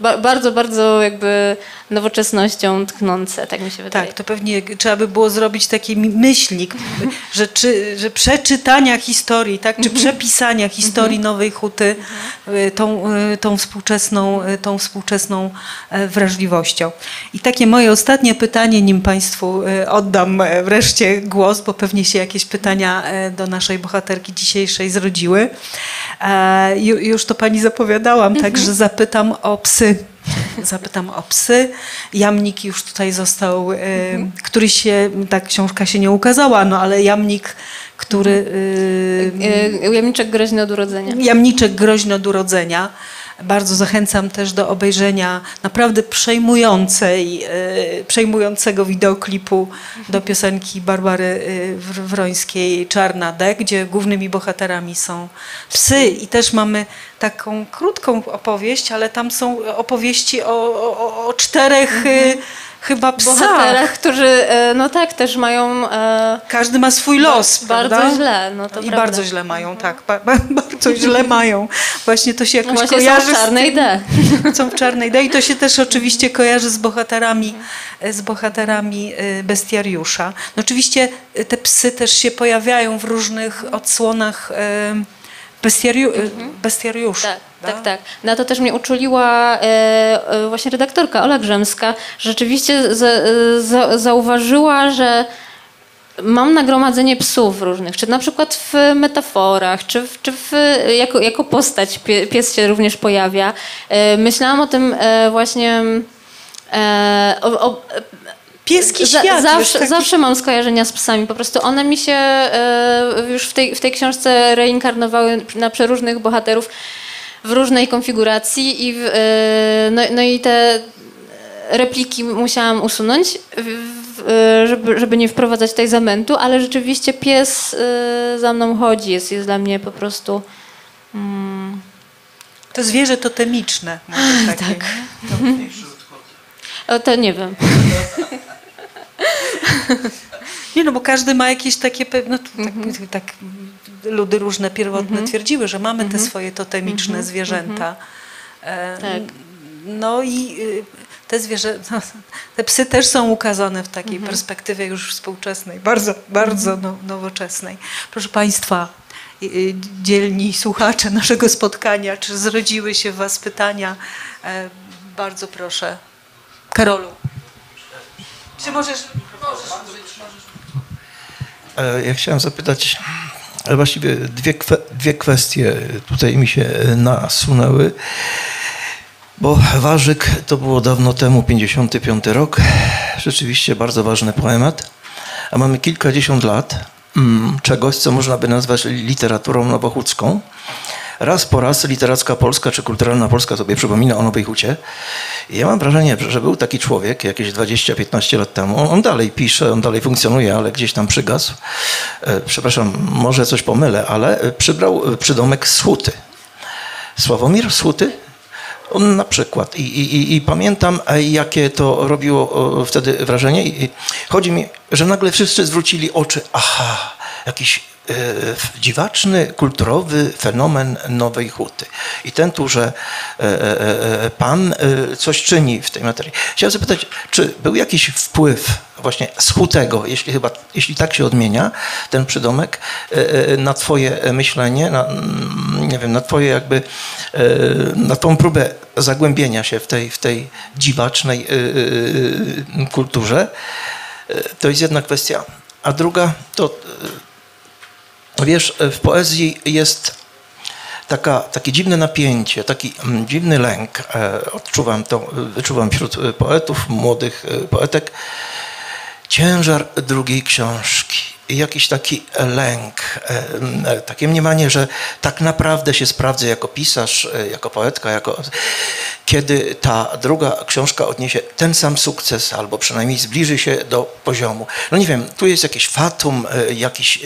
ba, bardzo, bardzo jakby nowoczesnością tknące, tak mi się wydaje.
Tak, to pewnie trzeba by było zrobić taki myślnik, że, czy, że przeczytania historii, tak, czy przepisania historii Nowej Huty y, tą, y, tą, współczesną, y, tą współczesną e, wrażliwością. I takie moje ostatnie pytanie, nim Państwu oddam e, wreszcie głos, bo pewnie się jakieś pytania e, do naszej bohaterki dzisiejszej zrodziły. Ju- Już to Pani zapowiadałam, także zapytam o psy. Zapytam o psy. Jamnik już tutaj został, e, który się, ta książka się nie ukazała, no ale jamnik, który... e,
E, Ujemniczek groźny od urodzenia.
Jamniczek groźny od urodzenia. Bardzo zachęcam też do obejrzenia naprawdę przejmującej, e, przejmującego wideoklipu do piosenki Barbary e, Wr- Wrońskiej Czarna D, gdzie głównymi bohaterami są psy. I też mamy taką krótką opowieść, ale tam są opowieści o, o, o czterech e, chyba psach.
Bohaterach, którzy, e, no tak, też mają e,
Każdy ma swój los,
bardzo
prawda?
źle. No to
I
prawda.
bardzo źle mają, tak. Ba, ba, bardzo źle mają. Właśnie to się jakoś
właśnie
kojarzy
są w czarnej
tym,
D.
są w czarnej D i to się też oczywiście kojarzy z bohaterami, z bohaterami bestiariusza. No oczywiście te psy też się pojawiają w różnych odsłonach bestiariu, y, bestiariusza.
Tak,
prawda?
tak, tak. Na to też mnie uczuliła e, e, właśnie redaktorka Ola Grzemska. Rzeczywiście za, e, za, zauważyła, że mam nagromadzenie psów różnych, czy na przykład w metaforach, czy, w, czy w, jako, jako postać pie, pies się również pojawia. Myślałam o tym właśnie... O, o,
Pieski
za-
świat.
zawsze,
jest taki-
zawsze mam skojarzenia z psami. Po prostu one mi się już w tej, w tej książce reinkarnowały na przeróżnych bohaterów w różnej konfiguracji i w, e, no, no i te repliki musiałam usunąć, e, żeby, żeby nie wprowadzać tutaj zamętu, ale rzeczywiście pies e, za mną chodzi, jest, jest dla mnie po prostu... Mm,
To zwierzę totemiczne. Może takie,
tak.
nie?
o, to nie wiem.
Nie no, bo każdy ma jakieś takie no, tak,
Mhm.
tak ludy różne pierwotne twierdziły, że mamy te swoje totemiczne zwierzęta. E,
Tak.
No i y, te zwierzę, te psy też są ukazane w takiej perspektywie już współczesnej, bardzo, bardzo no, nowoczesnej. Proszę Państwa, y, y, dzielni słuchacze naszego spotkania, czy zrodziły się w Was pytania? E, Bardzo proszę. Karolu. Czy możesz...
E, Ja chciałem zapytać, ale właściwie dwie, dwie kwestie tutaj mi się nasunęły, bo Warzyk to było dawno temu, 55 rok, rzeczywiście bardzo ważny poemat, a mamy kilkadziesiąt lat mm, czegoś, co można by nazwać literaturą nowochódzką. Raz po raz literacka Polska czy kulturalna Polska sobie przypomina o Nowej Hucie. I ja mam wrażenie, że był taki człowiek jakieś 20-15 lat temu. On, dalej pisze, on dalej funkcjonuje, ale gdzieś tam przygasł. E, Przepraszam, może coś pomylę, ale e, przybrał e, przydomek Schuty. Sławomir Schuty? On na przykład. I, i, i- pamiętam, jakie to robiło wtedy wrażenie. I chodzi mi, że nagle wszyscy zwrócili oczy. Aha, jakiś dziwaczny, kulturowy fenomen Nowej Huty. I ten tu, że e, e, e, pan e, coś czyni w tej materii. Chciałem zapytać, czy był jakiś wpływ właśnie z Hutego, jeśli chyba, jeśli tak się odmienia, ten przydomek, e, e, na twoje myślenie, na, mm, nie wiem, na twoje jakby, e, na tą próbę zagłębienia się w tej, w tej dziwacznej e, e, kulturze. E, To jest jedna kwestia. A druga to, e, wiesz, w poezji jest taka, takie dziwne napięcie, taki mm, dziwny lęk. E, Odczuwam to, wyczuwam wśród e, poetów, młodych e, poetek. Ciężar drugiej książki. Jakiś taki lęk, e, takie mniemanie, że tak naprawdę się sprawdzę jako pisarz, e, jako poetka, jako kiedy ta druga książka odniesie ten sam sukces, albo przynajmniej zbliży się do poziomu. No nie wiem, tu jest jakieś fatum, e, jakiś,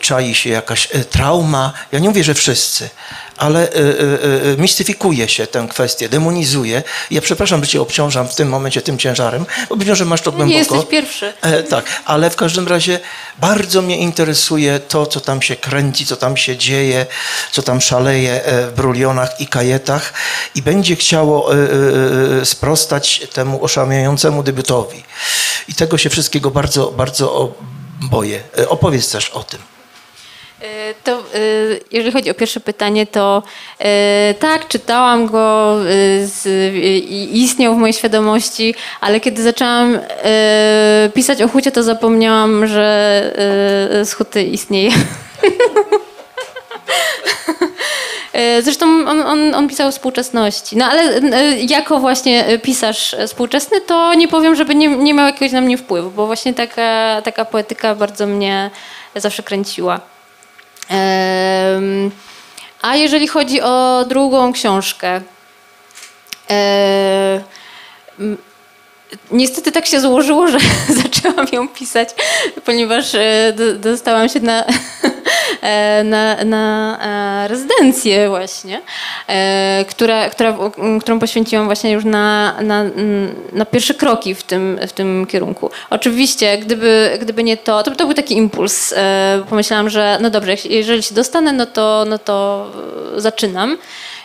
czai się jakaś trauma. Ja nie mówię, że wszyscy, ale e, e, e, mistyfikuje się tę kwestię, demonizuje. Ja przepraszam, że cię obciążam w tym momencie tym ciężarem, bo być może masz to głęboko.
Nie jesteś pierwszy.
E, tak, ale w każdym razie bardzo mnie interesuje to, co tam się kręci, co tam się dzieje, co tam szaleje e, w brulionach i kajetach i będzie chciało e, e, sprostać temu oszałamiającemu debiutowi. I tego się wszystkiego bardzo, bardzo boję. Opowiedz też o tym.
E, To, e, jeżeli chodzi o pierwsze pytanie, to e, tak, czytałam go, i istniał w mojej świadomości, ale kiedy zaczęłam pisać o hucie, to zapomniałam, że z huty istnieje. Zresztą on, on, on pisał współczesności. No ale jako właśnie pisarz współczesny, to nie powiem, żeby nie, nie miał jakiegoś na mnie wpływu, bo właśnie taka, taka poetyka bardzo mnie zawsze kręciła. A jeżeli chodzi o drugą książkę, niestety tak się złożyło, że zaczęłam ją pisać, ponieważ e, do- dostałam się na, na, na e, rezydencję właśnie, e, która, która, którą poświęciłam właśnie już na, na, na pierwsze kroki w tym, w tym kierunku. Oczywiście, gdyby, gdyby nie to, to, to był taki impuls. e, Pomyślałam, że no dobrze, jeżeli się dostanę, no to, no to e, zaczynam.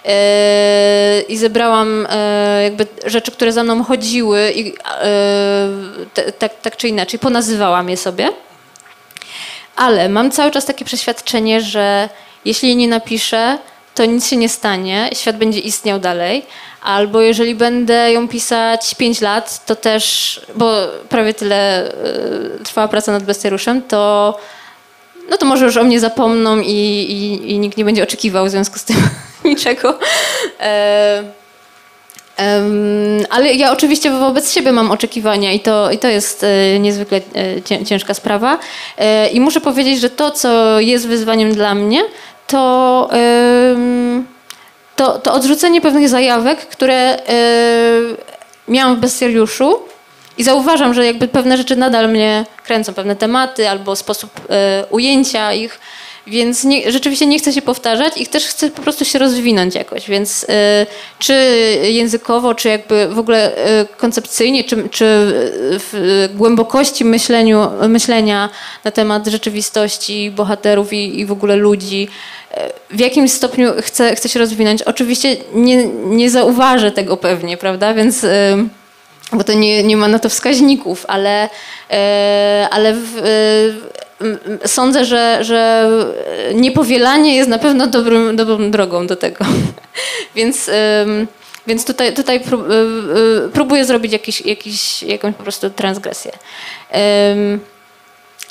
E, I zebrałam e, jakby rzeczy, które za mną chodziły i e, tak, tak czy inaczej ponazywałam je sobie. Ale mam cały czas takie przeświadczenie, że jeśli nie napiszę, to nic się nie stanie, świat będzie istniał dalej. Albo jeżeli będę ją pisać 5 lat, to też, bo prawie tyle e, trwała praca nad bestiariuszem, to no to może już o mnie zapomną i, i, i nikt nie będzie oczekiwał w związku z tym niczego. E, ale ja oczywiście wobec siebie mam oczekiwania i to, i to jest e, niezwykle e, cię- ciężka sprawa. E, I muszę powiedzieć, że to, co jest wyzwaniem dla mnie, to, to, to odrzucenie pewnych zajawek, które miałam w bestiariuszu i zauważam, że jakby pewne rzeczy nadal mnie kręcą, pewne tematy albo sposób ujęcia ich, więc nie, rzeczywiście nie chcę się powtarzać i też chcę po prostu się rozwinąć jakoś, więc e, czy językowo, czy jakby w ogóle e, koncepcyjnie, czy, czy w głębokości myśleniu, myślenia na temat rzeczywistości, bohaterów i, i w ogóle ludzi, e, w jakimś stopniu chcę, chcę się rozwinąć. Oczywiście nie, nie zauważę tego pewnie, prawda, więc... e, bo to nie, nie ma na to wskaźników, ale, e, ale w, sądzę, że, że niepowielanie jest na pewno dobrym, dobrą drogą do tego. Więc, więc tutaj, tutaj e, e, próbuję zrobić jakiś, jakiś, jakąś po prostu transgresję.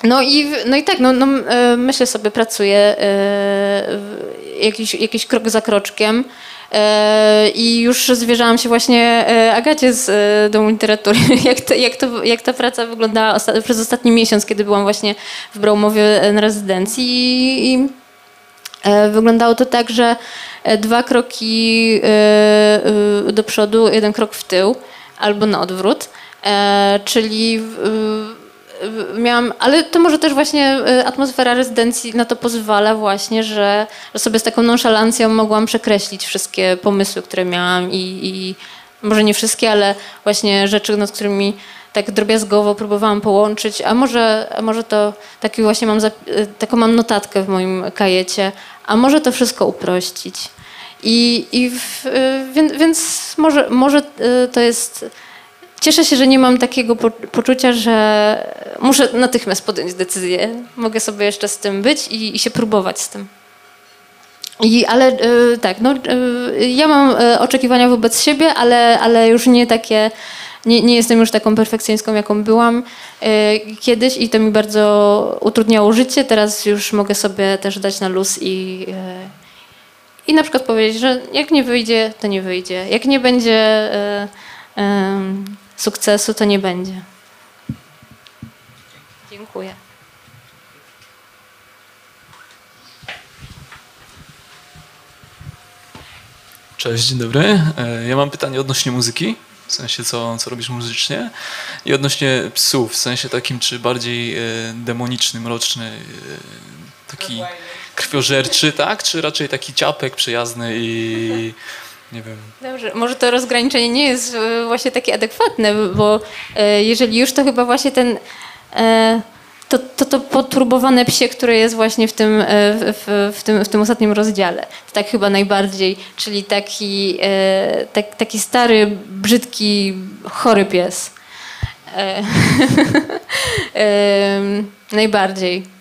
No i, no i tak, no, no, e, myślę sobie, pracuję e, jakiś, jakiś krok za kroczkiem. E, I już zwierzałam się właśnie e, Agacie z e, Domu Literatury, jak, to, jak, to, jak ta praca wyglądała osta- przez ostatni miesiąc, kiedy byłam właśnie w Braumowie na rezydencji. I, wyglądało to tak, że dwa kroki do przodu, jeden krok w tył, albo na odwrót. Czyli miałam, ale to może też właśnie e, atmosfera rezydencji na to pozwala właśnie, że, że sobie z taką nonszalancją mogłam przekreślić wszystkie pomysły, które miałam i, i może nie wszystkie, ale właśnie rzeczy, nad którymi tak drobiazgowo próbowałam połączyć, a może, a może to taki właśnie mam, e, taką mam notatkę w moim kajecie, a może to wszystko uprościć. I, i w, e, więc, więc może, może to jest Cieszę się, że nie mam takiego po, poczucia, że muszę natychmiast podjąć decyzję. Mogę sobie jeszcze z tym być i, i się próbować z tym. I, ale e, tak, no, e, ja mam e, oczekiwania wobec siebie, ale, ale już nie takie, nie, nie jestem już taką perfekcjonistką, jaką byłam kiedyś i to mi bardzo utrudniało życie. Teraz już mogę sobie też dać na luz i, i na przykład powiedzieć, że jak nie wyjdzie, to nie wyjdzie. Jak nie będzie sukcesu, to nie będzie. Dziękuję.
Cześć, dzień dobry. E, Ja mam pytanie odnośnie muzyki, w sensie co, co robisz muzycznie i odnośnie psów, w sensie takim czy bardziej e, demoniczny, mroczny, e, taki krwiożerczy, tak? Czy raczej taki ciapek, przyjazny i nie wiem,
Dobrze, może to rozgraniczenie nie jest e, właśnie takie adekwatne, bo e, jeżeli już to chyba właśnie ten e, to, to, to potrubowane psie, które jest właśnie w tym, e, w, w, tym, w tym ostatnim rozdziale. Tak chyba najbardziej, czyli taki, e, tak, taki stary, brzydki, chory pies. E, em, najbardziej.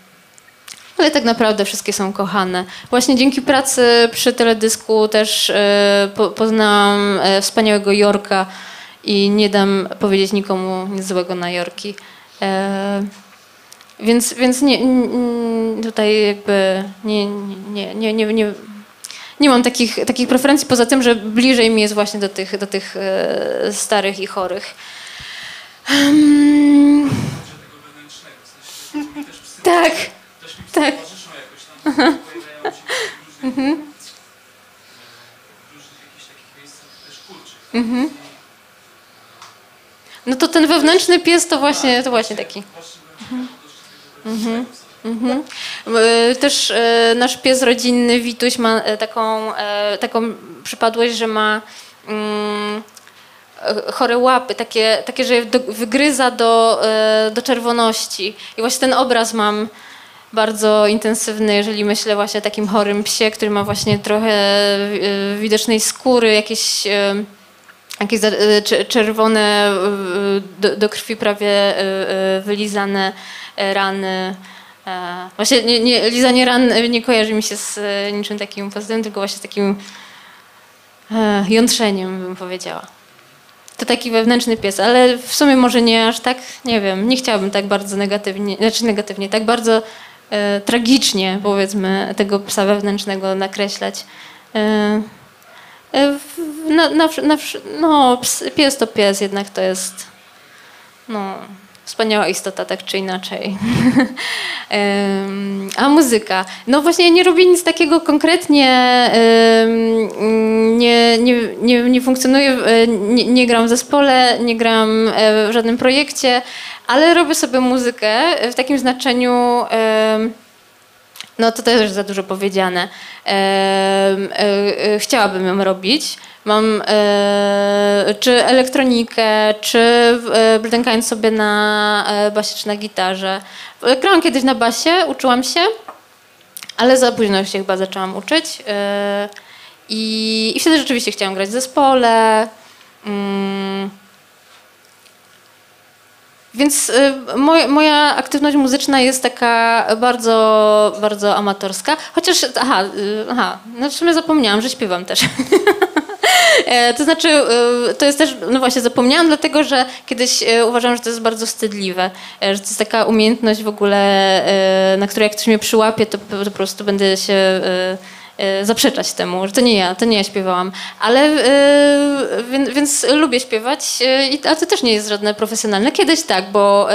Ale tak naprawdę wszystkie są kochane. Właśnie dzięki pracy przy teledysku też e, po, poznałam e, wspaniałego Jorka i nie dam powiedzieć nikomu nic złego na Jorki. E, więc więc nie, tutaj jakby nie, nie, nie, nie, nie, nie mam takich, takich preferencji, poza tym, że bliżej mi jest właśnie do tych, do tych starych i chorych. Em, tak, tak. No to ten wewnętrzny pies to właśnie, to właśnie taki. Mhm. Mhm. E, Też e, nasz pies rodzinny Wituś ma e, taką, taką przypadłość, że ma mm, chore łapy, takie, takie że je do, wygryza do, do czerwoności. I właśnie ten obraz mam bardzo intensywny, jeżeli myślę właśnie o takim chorym psie, który ma właśnie trochę e, widocznej skóry, jakieś e, jakieś e, cze- czerwone, do, krwi prawie wylizane rany. Właśnie nie, nie, lizanie ran nie kojarzy mi się z niczym takim pozytywnym, tylko właśnie takim jątrzeniem, bym powiedziała. To taki wewnętrzny pies, ale w sumie może nie aż tak, nie wiem, nie chciałabym tak bardzo negatywnie, znaczy negatywnie, tak bardzo tragicznie, powiedzmy, tego psa wewnętrznego nakreślać. E, e, na, na, na, no, pies to pies, jednak to jest no, wspaniała istota, tak czy inaczej. A muzyka. No właśnie nie robię nic takiego konkretnie, nie, nie, nie, nie funkcjonuję, e, nie, nie gram w zespole, nie gram e, w żadnym projekcie, ale robię sobie muzykę w takim znaczeniu, no to też za dużo powiedziane. E, e, Chciałabym ją robić. Mam e, czy elektronikę, czy e, sobie na basie czy na gitarze. Grałam kiedyś na basie, uczyłam się, ale za późno się chyba zaczęłam uczyć. I, i wtedy rzeczywiście chciałam grać w zespole. Mm. Więc y, moj, moja aktywność muzyczna jest taka bardzo, bardzo amatorska. Chociaż, aha, y, aha no w sumie zapomniałam, że śpiewam też. E, To znaczy, y, to jest też, no właśnie, zapomniałam, dlatego że kiedyś uważałam, że to jest bardzo wstydliwe, e, że to jest taka umiejętność w ogóle, e, na której jak ktoś mnie przyłapie, to po prostu będę się zaprzeczać temu, że to nie ja, to nie ja śpiewałam. Ale, e, więc, więc lubię śpiewać, i- ale to też nie jest żadne profesjonalne. Kiedyś tak, bo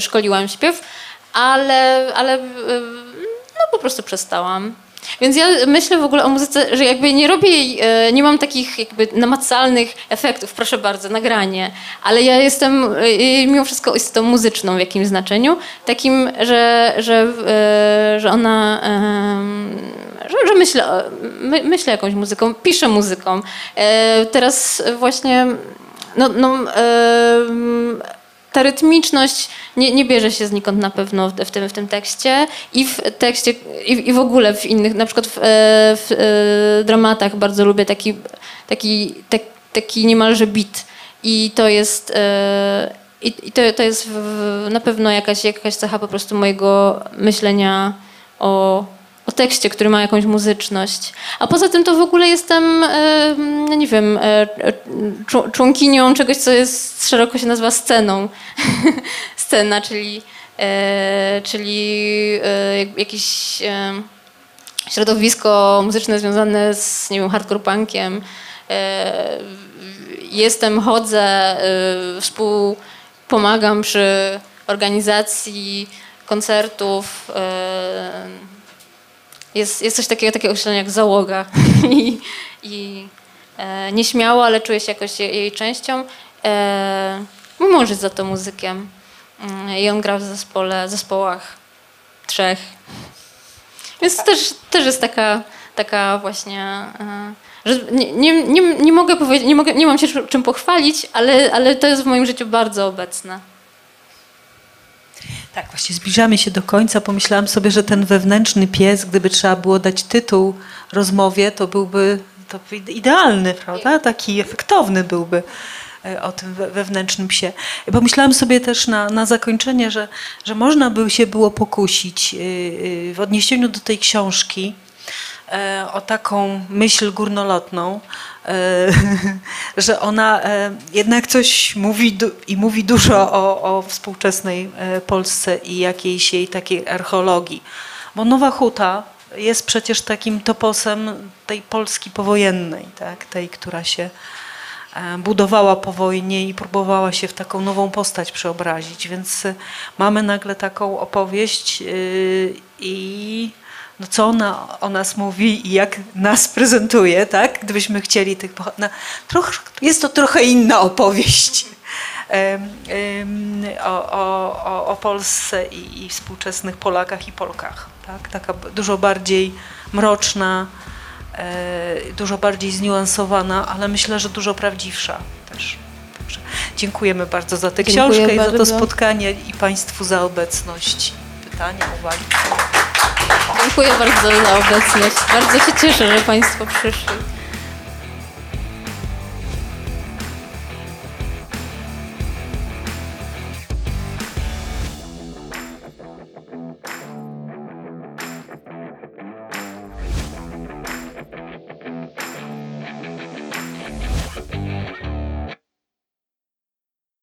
szkoliłam śpiew, ale, ale no po prostu przestałam. Więc ja myślę w ogóle o muzyce, że jakby nie robię e, nie mam takich jakby namacalnych efektów, proszę bardzo, nagranie, ale ja jestem e, mimo wszystko istotą muzyczną w jakimś znaczeniu, takim, że, że, e, że ona, że, że myślę, myślę jakąś muzyką, piszę muzyką. Teraz właśnie, no, no ta rytmiczność nie, nie bierze się znikąd na pewno w, w, tym, w tym tekście i w tekście i, i w ogóle w innych, na przykład w, e, w e, dramatach bardzo lubię taki, taki, tak, taki niemalże beat i to jest e, i, i to, to jest w, na pewno jakaś, jakaś cecha po prostu mojego myślenia o, o tekście, który ma jakąś muzyczność. A poza tym to w ogóle jestem, nie wiem, e, e, członkinią czegoś, co jest szeroko się nazywa sceną. Scena, czyli, e, czyli jak- jakieś środowisko muzyczne związane z, nie wiem, hardcore punkiem. Jestem, chodzę, współpomagam przy organizacji koncertów. E, jest, jest coś takiego, takiego określenia jak załoga. I, i e, nieśmiało, ale czuję się jakoś jej, jej częścią. E, mój mąż jest za to muzykiem. Mm, I on gra w zespole, zespołach trzech. Więc też, też jest taka, taka właśnie, e, że nie, nie, nie, nie mogę powiedzieć, nie, mogę, nie mam się czym- czym pochwalić, ale, ale to jest w moim życiu bardzo obecne.
Tak, właśnie zbliżamy się do końca. Pomyślałam sobie, że ten wewnętrzny pies, gdyby trzeba było dać tytuł rozmowie, to byłby to idealny, prawda? Taki efektowny byłby e, o tym we- wewnętrznym psie. Pomyślałam sobie też na, na zakończenie, że, że można by się było pokusić y, w odniesieniu do tej książki e, o taką myśl górnolotną, e, że ona e, jednak coś mówi i mówi dużo o, o współczesnej e, Polsce i jakiejś jej takiej archeologii. Bo Nowa Huta jest przecież takim toposem tej Polski powojennej, tak? tej, która się e, budowała po wojnie i próbowała się w taką nową postać przeobrazić. Więc e, mamy nagle taką opowieść yy, i no co ona o nas mówi i jak nas prezentuje, tak? Gdybyśmy chcieli tych troch, Jest to trochę inna opowieść em, em, o, o, o, Polsce i, i współczesnych Polakach i Polkach. Tak? Taka dużo bardziej mroczna, e, dużo bardziej zniuansowana, ale myślę, że dużo prawdziwsza też. Także dziękujemy bardzo za tę
Dziękuję
książkę i za to
bardzo.
spotkanie i Państwu za obecność. Pytania, uwagi.
Dziękuję bardzo za obecność. Bardzo się cieszę, że Państwo przyszli.